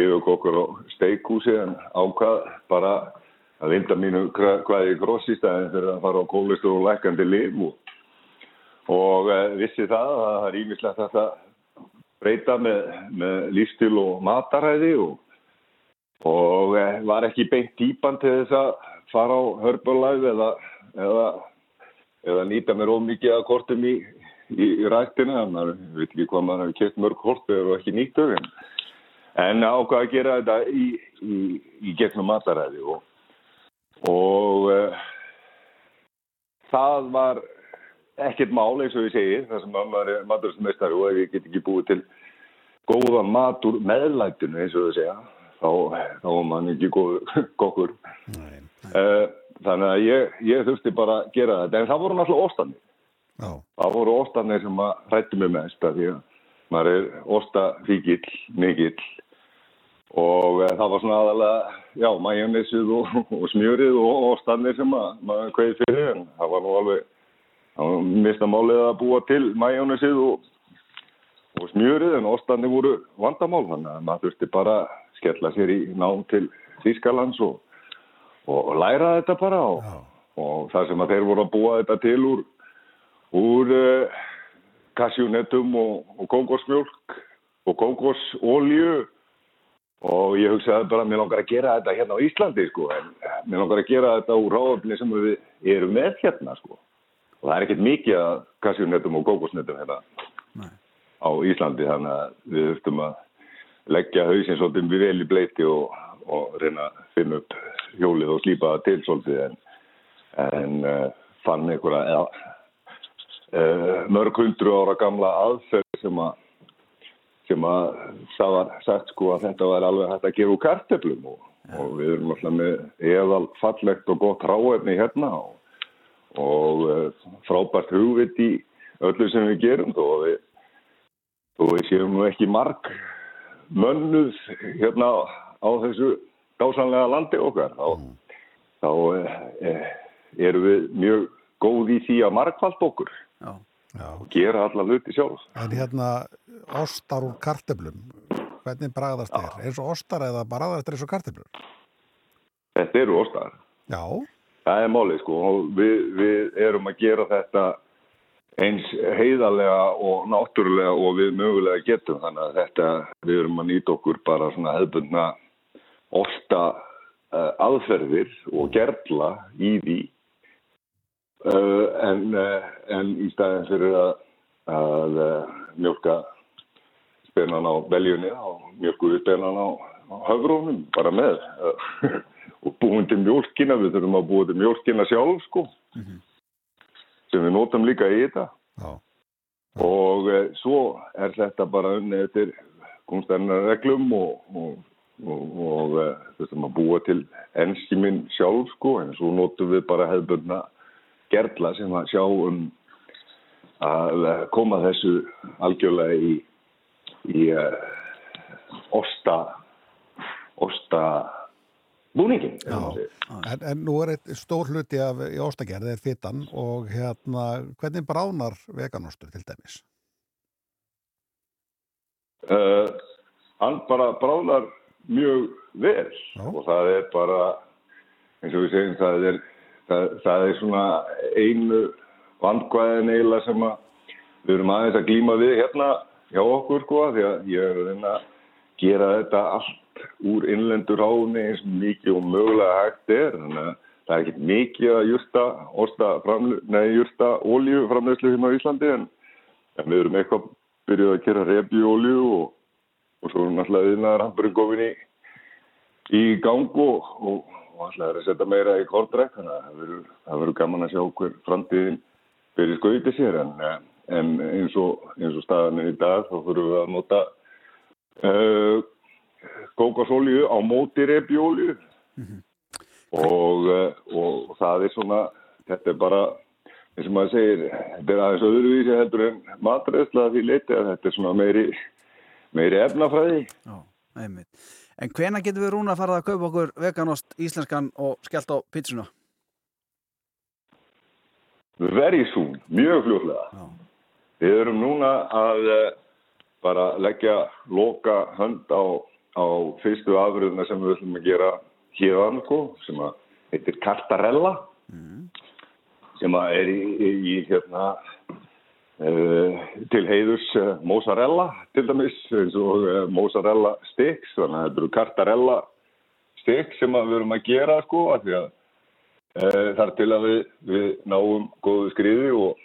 yfirkokkur á steikhúsi en ákvað bara að vinda mínu hva- hvað ég grossi í staðin fyrir að fara á kólistur og lækandi lim og, og uh, vissi það að það er ímislegt að það breyta með, með lífstil og mataræði og, og uh, var ekki beint típan til þess að fara á Herbalife eða, eða, eða nýta mér of mikið að kortum í, í, í rættina, maður veit ekki hvað maður hefur keft mörg kortur og ekki nýtt þau en, ákvað að gera þetta í, í, gegnum mataræði og, og uh, það var ekkert mál eins og ég segi, þar sem að maður er maturismeistari og ef ég get ekki búið til góðan mat úr meðlætinu eins og þau segja, þá, þá var mann ekki góður kokkur. Uh, þannig að ég, ég þurfti bara að gera þetta, en það voru náttúrulega óstanir. Já. Það voru óstanir sem að hrættu mig mest, því að maður er óstafíkill, mikill og uh, það var svona aðalega, já, majónissið og, og smjörið og óstanir sem að maður kveið fyrir, en það var nú alveg, var mista málið að búa til majónissið og, og smjörið, en óstanir voru vandamál, þannig að maður þurfti bara að skella sér í ná til Þýskalands og og læra þetta bara og, og það sem að þeir voru að búa þetta til úr, úr uh, kassjúnetum og, og kóngosmjölk og kóngosólju og ég hugsaði bara að mér langar að gera þetta hérna á Íslandi sko en mér langar að gera þetta úr ráðöfni sem við erum með hérna sko. Og það er ekkert mikið að kassjúnetum og kóngosnetum hérna á Íslandi þannig að við höftum að leggja hausinn svolítið vel í bleiti og, og reyna að finna upp hjólið og slípa það til svolítið en, en uh, fann einhverja eða, uh, mörg hundru ára gamla aðferð sem að sem að það var sagt sko að þetta var alveg hægt að gera úr karteplum og, og við erum alltaf með eðal fallegt og gott ráefni hérna og, og uh, frábært hugvit í öllu sem við gerum að við, þó við séum nú ekki marg mönnuð hérna á þessu dásanlega landi okkar þá, þá uh, erum við mjög góð í því að margfald okkur Já. og gera alla hluti sjálf En hérna, ostar úr karteblum, hvernig bragðast þeir? Eins og ostar eða bragðast þeir eins og karteblur? Þetta eru óstaðar. Já. Það er málið sko og við, við erum að gera þetta eins heiðarlega og náttúrulega og við mögulega getum þannig að þetta, við erum að nýta okkur bara svona hefðbundna osta uh, aðferðir og gerla í því. Uh, en, uh, en í staðin fyrir að, að mjölka spennan á beljunni og mjölku við spennan á, á höfrónum bara með [laughs] og búin til mjölkina, við þurfum að búa til mjölkina sjálf sko sem við notum líka í þetta. Já. og svo er þetta bara unni eftir kunstæðinar reglum og, og, og, og e, þessum að búa til enskiminn sjálf sko en svo notum við bara hefðbundna gerla sem að sjá um að eh, koma þessu algjörlega í, í uh, osta osta búningin En, en nú er eitt stór hluti af í ostagerð er fitan og hérna, hvernig bránar veganostur til dæmis? uh, hann bara bráðnar mjög vel. Og það er bara eins og við segjum það er, það, það er svona einu vandkvæðin eiginlega sem að við erum aðeins að glíma við hérna hjá okkur sko því að ég er að reyna að gera þetta allt úr innlendur áni eins mikið og mögulega hægt er. Þannig að það er ekki mikið að jurta, orsta framlu, nei, jurta olíu framleyslu hérna á Íslandi en, en við erum eitthvað byrjuð að gera repjuolíu og, og svo er náttúrulega yðnaðar hamburinn komin í, í gang og, og, alltaf er að setja meira í kortræk þannig að það verður- gaman að sjá hver framtíðin fyrir skauti sér. En, en eins, og, eins og staðan er í dag þá þurfum við að nota uh, kókasolíu á móti repjuolíu og, uh, og það er svona þetta er bara eins og maður segir, þetta er aðeins öðruvísi heldur en matræðsla því leiti að þetta er svona meiri, meiri efnafræði. Einmitt. En hvena getum við rúna að fara að kaupa okkur veganost íslenskan og skellt á pizzuna? very soon, mjög fljóðlega við erum núna að uh, bara leggja loka hönd á, á fyrstu afröðuna sem við ætlum að gera hérðan sko, sem að heitir Cartarella. Sem að er í, í, í hérna til heiðurs uh, mozzarella til dæmis eins og uh, mozzarella sticks þannig að þetta eru Cartarella sticks sem að við erum að gera sko af því að uh, þar til að við, við náum góðu skriði og,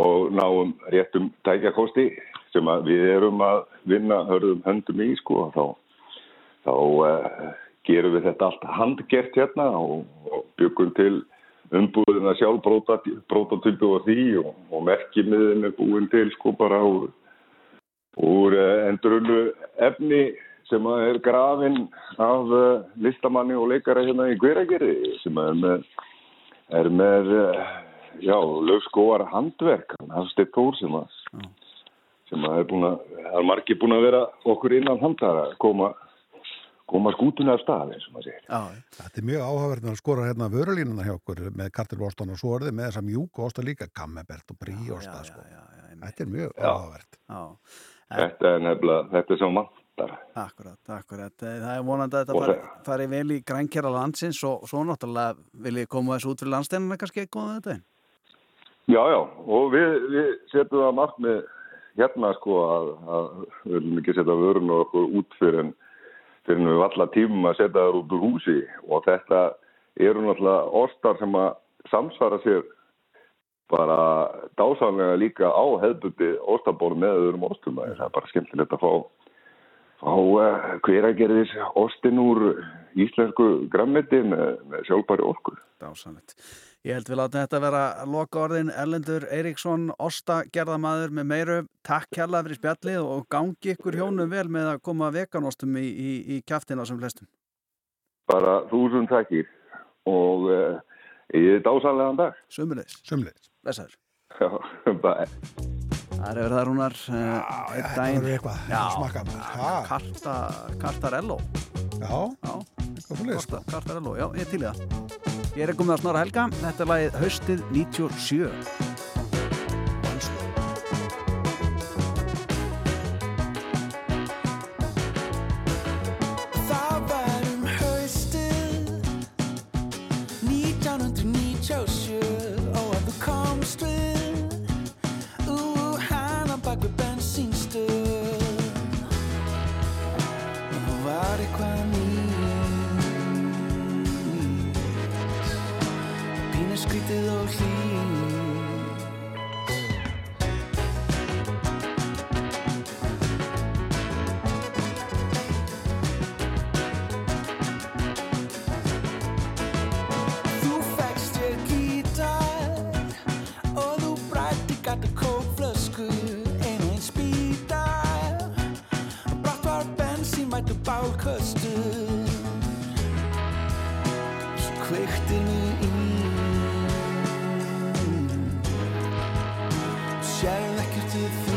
og náum réttum tækjakosti sem að við erum að vinna hörðum höndum í sko þá, þá uh, gerum við þetta allt handgert hérna og, og byggum til umbúðina sjálf brótatilbu og því og, og merkimiðin er búin til sko bara úr, úr uh, endurunnu efni sem er grafin af uh, listamanni og leikara hérna í Guðragerði sem er með, er með uh, já, lögskóar handverk hans Steit Tór sem að sem að er það er margir búin að vera okkur innan handara að koma koma skútuna af stað eins og maður segir. Já, Þetta er mjög áhugaverðin að skora hérna vörulínuna hjá okkur með kartelbóstan og svo er þið með þessa mjúku osta líka, kammebert og bríosta sko. Þetta er mjög Já. áhugavert. Já, Þetta er nefnilega, þetta er sem vantar. akkurat, akkurat. Eh, Það er vonandi að þetta Og fari, fari vel í grænkjara landsins og svo náttúrulega vil ég koma þessu út fyrir landsteinuna kannski að koma þetta. Já, já, og við, við setjum það margt með hérna sko að, að við viljum ekki setja vörun og okkur út fyrir en fyrir við valla tímum að setja þær út úr húsi. Og þetta eru náttúrulega orstar sem að samsvara sér bara dásanlega líka á hefðbundi orstabor með öðrum orstum það er bara skemmtilegt að fá, fá eh, uh, hver að gerðis orstin úr íslensku grammetin með sjálfbæri orku. Dásanlegt Ég held við láta þetta vera loka orðin Erlendur Eiríksson, Ósta gerðamæður með meiru. Takk kærlega fyrir spjallið og gangi ykkur hjónum vel með að koma veganóstum í, í, í kæftina sem flestum. Bara þúsund takkir og uh, ég er dásalega dag. Sumleis. Sumleis. Lesaður. Já, [laughs] bæ. Það eru það rúnar uh, Já, eh, þetta verður eitthvað Já, smakað Karta, Kartarello Já, já. eitthvað fyrir sko. Kartarello, já, ég til í það Ég er komið að snara helga, þetta er lagið Haustið 97 Sérlekkert í því?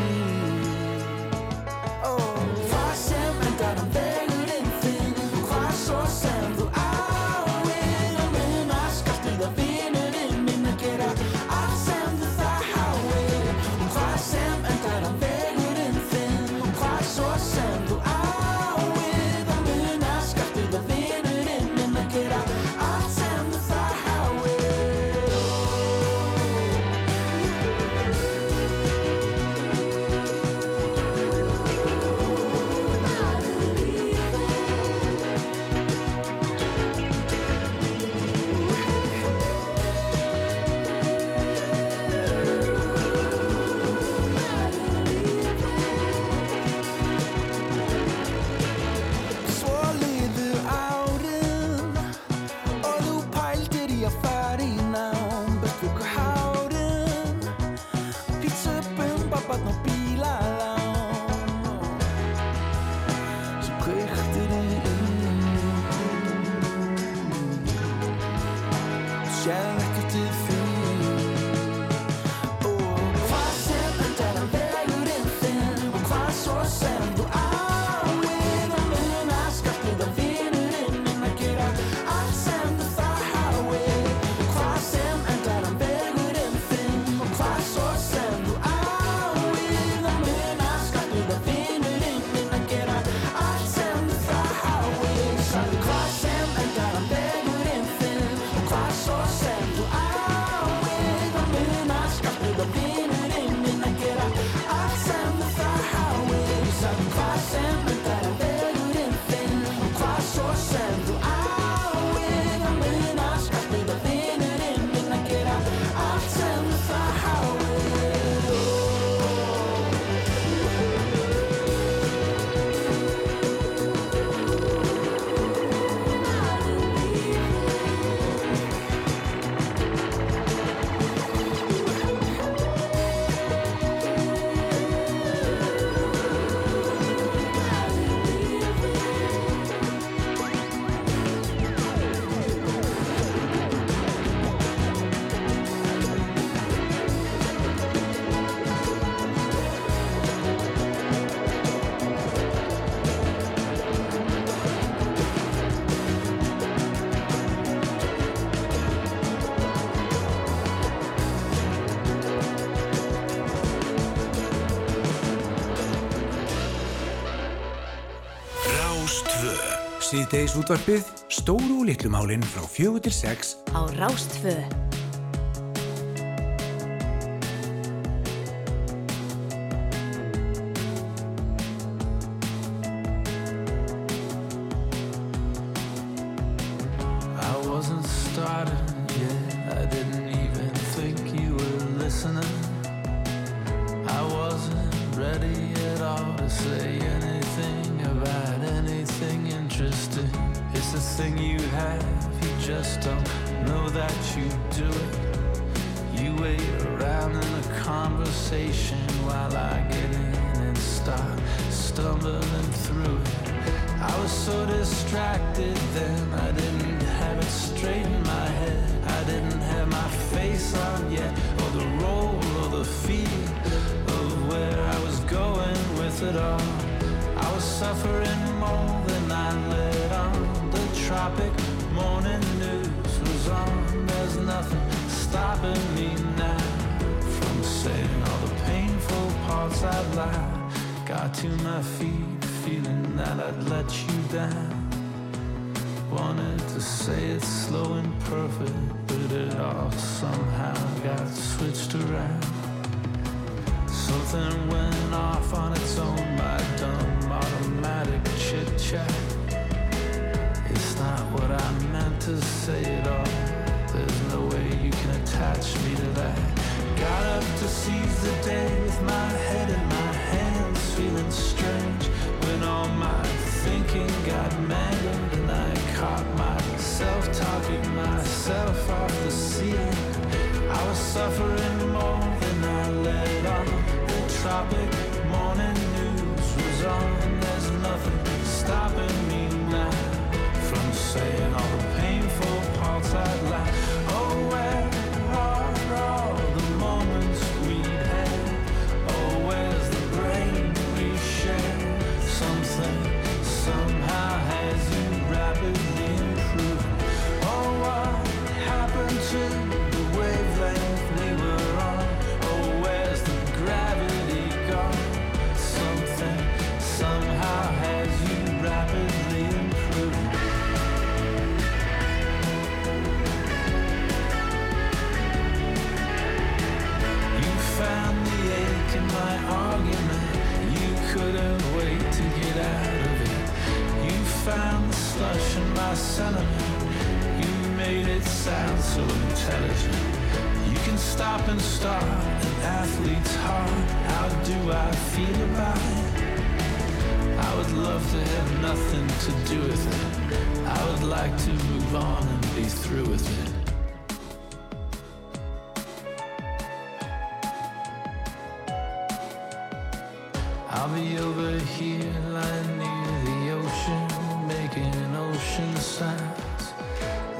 Síðdeis útvarpið Stóru og Littlumálinn frá fjögur til sex á Rástföðu. attracted. I'll be over here lying near the ocean, making ocean sounds.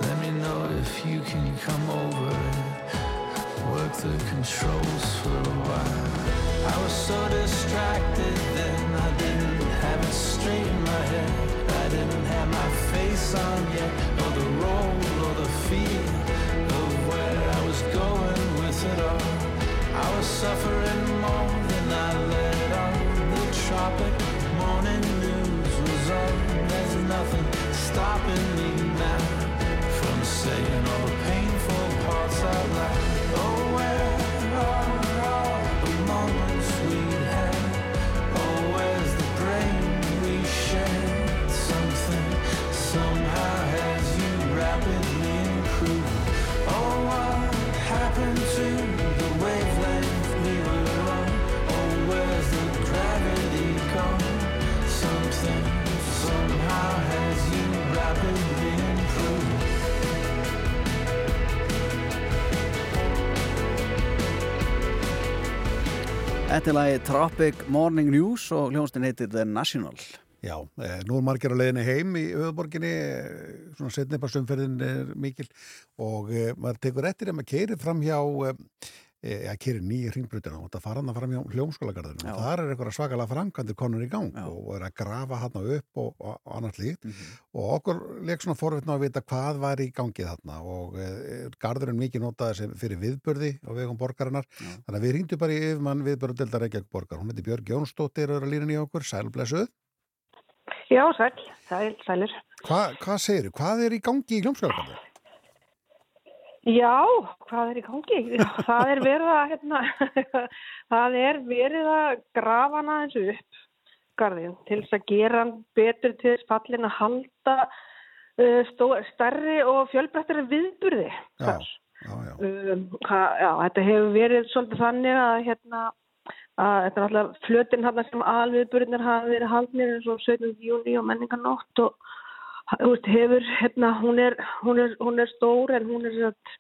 Let me know if you can come over and work the controls for a while. I was so distracted then, I didn't have it straight in my head. I didn't have my face on yet, or the role or the feel of where I was going with it all. I was suffering The tropic morning news was on. There's nothing stopping me now from saying all the painful parts out loud. Þetta er lagi Tropic Morning News og hljónstin heitir The National. Já, eh, nú er margir á leiðinni heim í höfuborginni, eh, svona setni upp að sumferðin er mikil og eh, maður tekur eftir að maður keirir fram hjá, eh, að keirir nýja hringbrutina og það fara hann að fram hjá hljómskólagarðinu Já. og þar er eitthvað svakalega framkvæmdur konur í gang og er að grafa hann upp og, og, og annars líkt og okkur leik svona forvitna að vita hvað var í gangi þarna og eh, garðurinn mikið notaði sem fyrir viðburði á vegum borgarinnar. Þannig að við rýndum bara í yfirmann viðburðdeldar Reykjavík borgar, hún heiti Björg Jónsdóttir og er að lína í okkur, sælblessuð Já, sæl, sæl, sælir. Hva, hvað segir þú? Hvað er í gangi í hljómskjáðarkvæði? Já, hvað er í gangi? Það er verið að, hérna, [laughs] það er verið að grafa hana eins upp garðin til þess að gera hann betur til þess fallin að halda uh, stó, stærri og fjölbrettari viðburði. Já, já, já. Um, hva- já, þetta hefur verið svolítið þannig að, hérna, að þetta er alltaf flötin hann sem alviðburðinir hafa verið haldnir eins og 17. júni og menningarnótt og, hefur, hérna, hún er, hún er, hún er stór en hún er satt,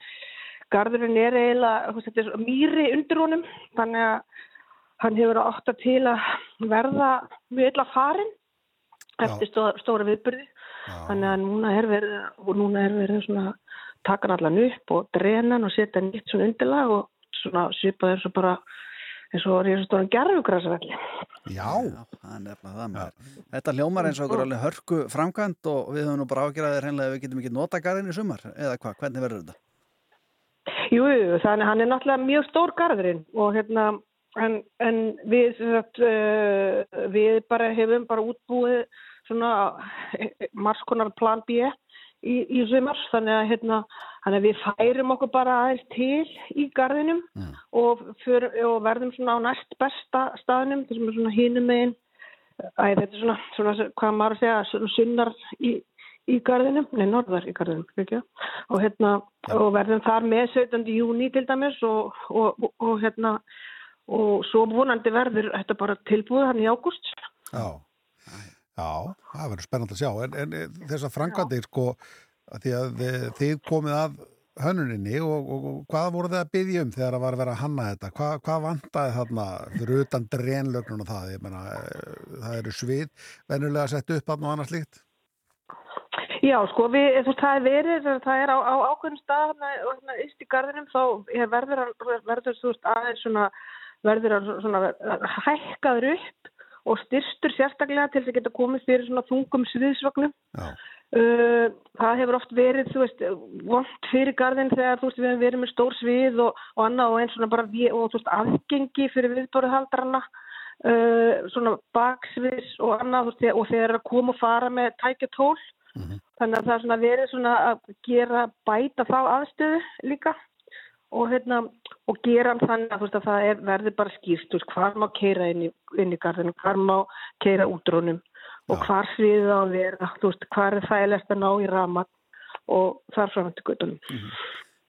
garðurinn er eiginlega, er svo mýri undir honum, þannig að hann hefur átt að til að verða mjög illa farin eftir stóra, stóra viðbyrði. Þannig að núna er verið, og núna er verið svona, taka hann allan upp og drena hann og setja nýtt svona undirlag og svona svipa þessu bara eins og risastóran gerfugrasvelli. Já. Það er nefnilega það maður. Þetta hljómar eins og okkur alveg hörku framkvæmt og við höfum nú bara ágjörðið hreinlega að við getum ekki nota garðin í sumar, eða hvað, hvernig verður þetta? Jú, jú, þannig hann er náttúrulega mjög stór garðurinn og hérna, en, en við, sem sagt, uh, við bara hefum bara útbúið svona margskonar plan B í, í sumar, þannig að hérna, þannig að við færum okkur bara aðeins til í garðinum og, för, og verðum svona á næst besta staðnum, þessum er svona hinum megin, æ, þetta er svona, svona hvað maður að segja, svona sunnar í, í garðinum, nei, norðar í garðinum, ekki? og hérna, og verðum þar með 17. júni til dæmis og, og, og, og hérna, og svo vonandi verður þetta bara tilbúið hann í ágúst. Já, já, það verður spennandi að sjá. En, en eh, þessar framkvæmdir, sko, að því að eh, þið komið að hönnuninni og, og, og hvað voru þið að byggja um þegar það var að vera að hanna þetta? Hva, hvað vantaði þarna fyrir utan drenlögnun og það? Ég meina, eh, það eru svið venjulega sett upp þarna og annars líkt? Já, sko, við, þú veist, það er verið, það er á, á ákveðnum stað, hérna, íst í garðinum, þá er verður, verður, þú veist, aðeins svona, verður hann svona hækkaður upp og styrstur sérstaklega til þess að geta komið fyrir svona þungum sviðsvagnum. Uh, það hefur oft verið, þú veist, vond fyrir garðin þegar, þú veist, við hefum verið með stór svið og, og annað og eins svona bara, vé- og veist, aðgengi fyrir viðbóruhaldrarna, uh, svona baksviðs og annað, veist, og þeir eru að koma og fara með tækjatól, þannig að það er svona verið svona að gera, bæta þá aðstöðu líka og hérna, og gera hann þannig að, veist, að það er, verður bara skýrt, þú veist, hvar má keira inn í, inn í garðinu, hvar má keira útrónum og hvar sviðið á að vera, veist, hvar er þægilegst að ná í raman og þar fram til guttunum.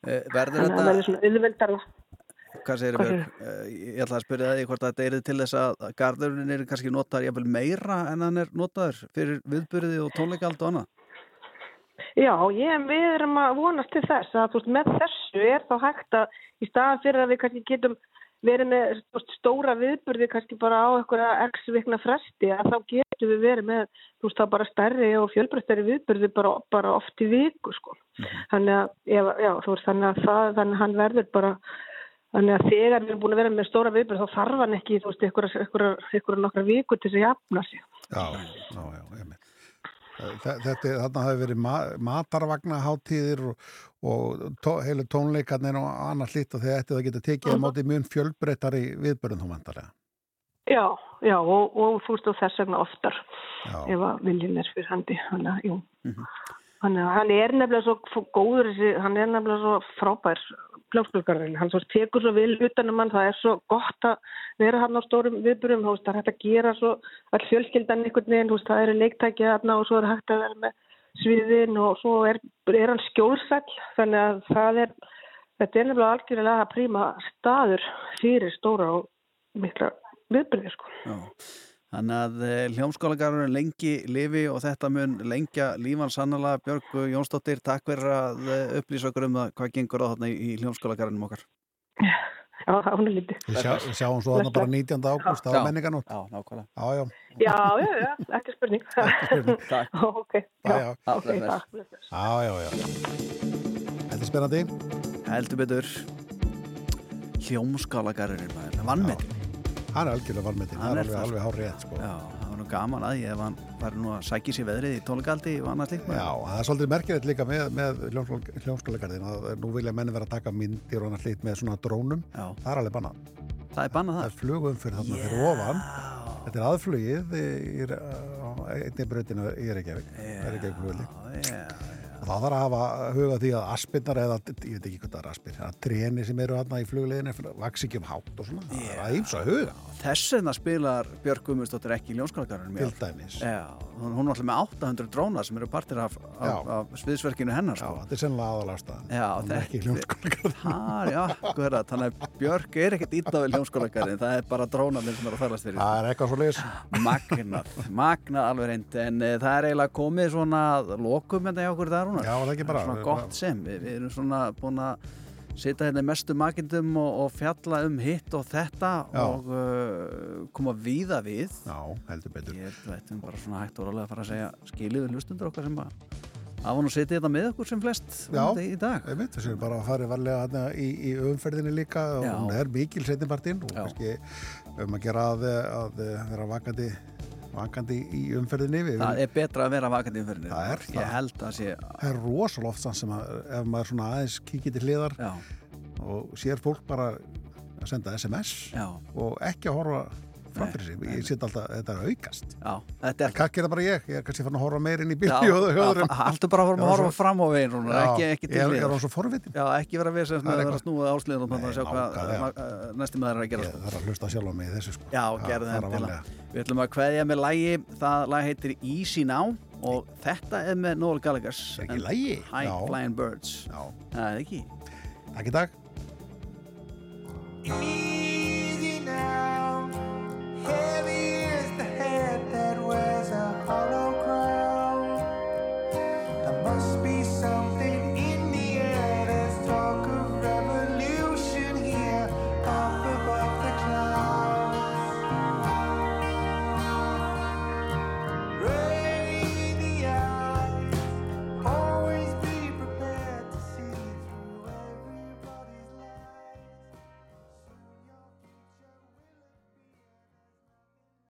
Eh, Verður að það þetta, verður svona auðveldara. hvað segir Björg, Eh, ég ætla að spyrja þig hvort þetta er til þess að garðurinn er kannski notaður meira en hann er notaður fyrir viðbyrði og tónleikald og annað. Já, ég, við erum að vonast til þess að veist, með þessu er þá hægt að í staðan fyrir að við kannski getum verið með veist, stóra viðburði kannski bara á einhverja x vikna fresti að þá getum við verið með þú veist, þá bara stærri og fjölbreyttari viðburði bara, bara oft í viku sko. Þannig að, já, þú veist, þannig að það, þannig að hann verður bara Þannig að þegar við erum búin að vera með stóra viðbyrð þá þarf hann ekki, þú veist, einhverja nokkra viku til þess að jafna sig. Já, já, já, einmitt. Þe- Þetta, þarna hafi verið ma matarvagnaháttíðir og, og tó, heilu tónleikarnir og annars lít og þegar þetta það geta tekið á móti mjög fjölbreyttari viðbörðum þá vantarlega. Já, já, og, og þú veist, og þess vegna oftar Já. ef að viljin er fyrir handi. Þannig að, jú. Þannig að hann er nefnilega svo góður, hann er nefnilega svo frábær hljómsklökarinn. Hann svo tekur svo vil utanum hann, það er svo gott að vera hann á stórum viðburum, það er hægt að gera svo all fjölskyldan einhvern veginn, það eru leiktækið þarna og svo er hægt að vera með sviðin og svo er, er hann skjólsæll, þannig að það er, þetta er nefnilega algjörlega príma staður fyrir stóra og mikla viðbyrði, sko. Já. Þannig að eh, hljómskólagarurinn lengi lifi og þetta mun lengja lífan sannlega. Björg Jónsdóttir, takk fyrir að eh, upplýsa okkur um það hvað gengur á þarna í, í hljómskólagarunum okkar. Já, það hún er lítið. Við sjá, sáum svo þarna bara 19. ágúst, það var menninganótt. Já, nákvæmlega. Já, já. Já, já, já, ekki spurning. Ekki spurning. [laughs] Takk. ok, Já, já. ok, takk. Já, já, já. Þetta er spennandi. Heldur betur hljómskólagarurinn, vannmetinn. Hann er algjörlega valmetinn, það er alveg, alveg hár rétt, sko. Já, það var nú gaman að ég ef hann var nú að sækja sér veðrið í tónleikaldi og annað slíkt. Já, það er svolítið merkilegt líka með, með hljómskólagarðin að nú vilja menni vera að taka myndir og annars lít með svona drónum. Já. Það er alveg bannað. Það er bannað það? Það er flugum fyrir þarna fyrir ofan. Þetta er aðflugið í, í, á einni breytinu í Reykjavík. Reykjavík Og það þarf að hafa huga því að aspirnar eða, ég veit ekki hvað það er aspir, að tréni sem eru hérna í flugleginni vaks ekki um hátt og svona. Það er að huga. Þess vegna spilar Björk Guðmundsdóttir ekki í ljónskólagarunum Til dæmis. Já, hún hún er alltaf með 800 dróna sem eru partir af, af, Já. af sviðsverkinu hennar sko. Þetta er sennilega aðalástaðan. Já, Hún er ekki í hljómskólagarðinum. Það, já, akkurat, þannig að Björk er ekkert ítla við ljónskólagarinn, það er bara drónarnir sem eru að þarlast fyrir. Það er eitthvað svo leis. Magnað, magnað alveg reynd, en e, það er eiginlega komið svona lokum hérna hjá okkur það. Já, það er ekki bara- Svona gott sem, við, við að sitja hérna mestu makindum og, og fjalla um hitt og þetta Já. og uh, koma víða við. Já, heldur betur. Ég veit um bara svona hægt og rálega að fara að segja skilið við hlustundur okkar sem bara af hann og setja þetta með okkur sem flest Já, vonandi í dag. einmitt, þessi er bara að fara varlega hérna í, í umferðinni líka og Já. hún er mikil setnipartinn og kannski um að gera að, að vera vakandi, vakandi í umferðinni. Við Það er betra að vera vakandi umferðinni. Það er. Ég held að sé... Það er rosalega oft sann sem að ef maður svona aðeins kíkir til hliðar Já. og sér fólk bara að senda SMS Já. og ekki að horfa framfyrir sig. Ég set alltaf, þetta er að aukast. Já, þetta er... Kannski er það bara ég, ég er kannski fann að horfa meir inn í já, haltu bara að horfa- horfa fram á veginn, Rúnar, ekki- ekki til er. Já, ekki vera við sem Það er að að snúa ásliðin og að sjá hvað uh, næsti maður er að gera. Ég þarf að hlusta sjálf á mig í þessu sko. Það- það það er að. Við ætlum að kveðja með lægi, það lag heitir Easy Now og þetta er með Noel Gallagher's Er ekki and lagi? High. Flying Birds. Já. Það er ekki. Takk í dag. Easy heavy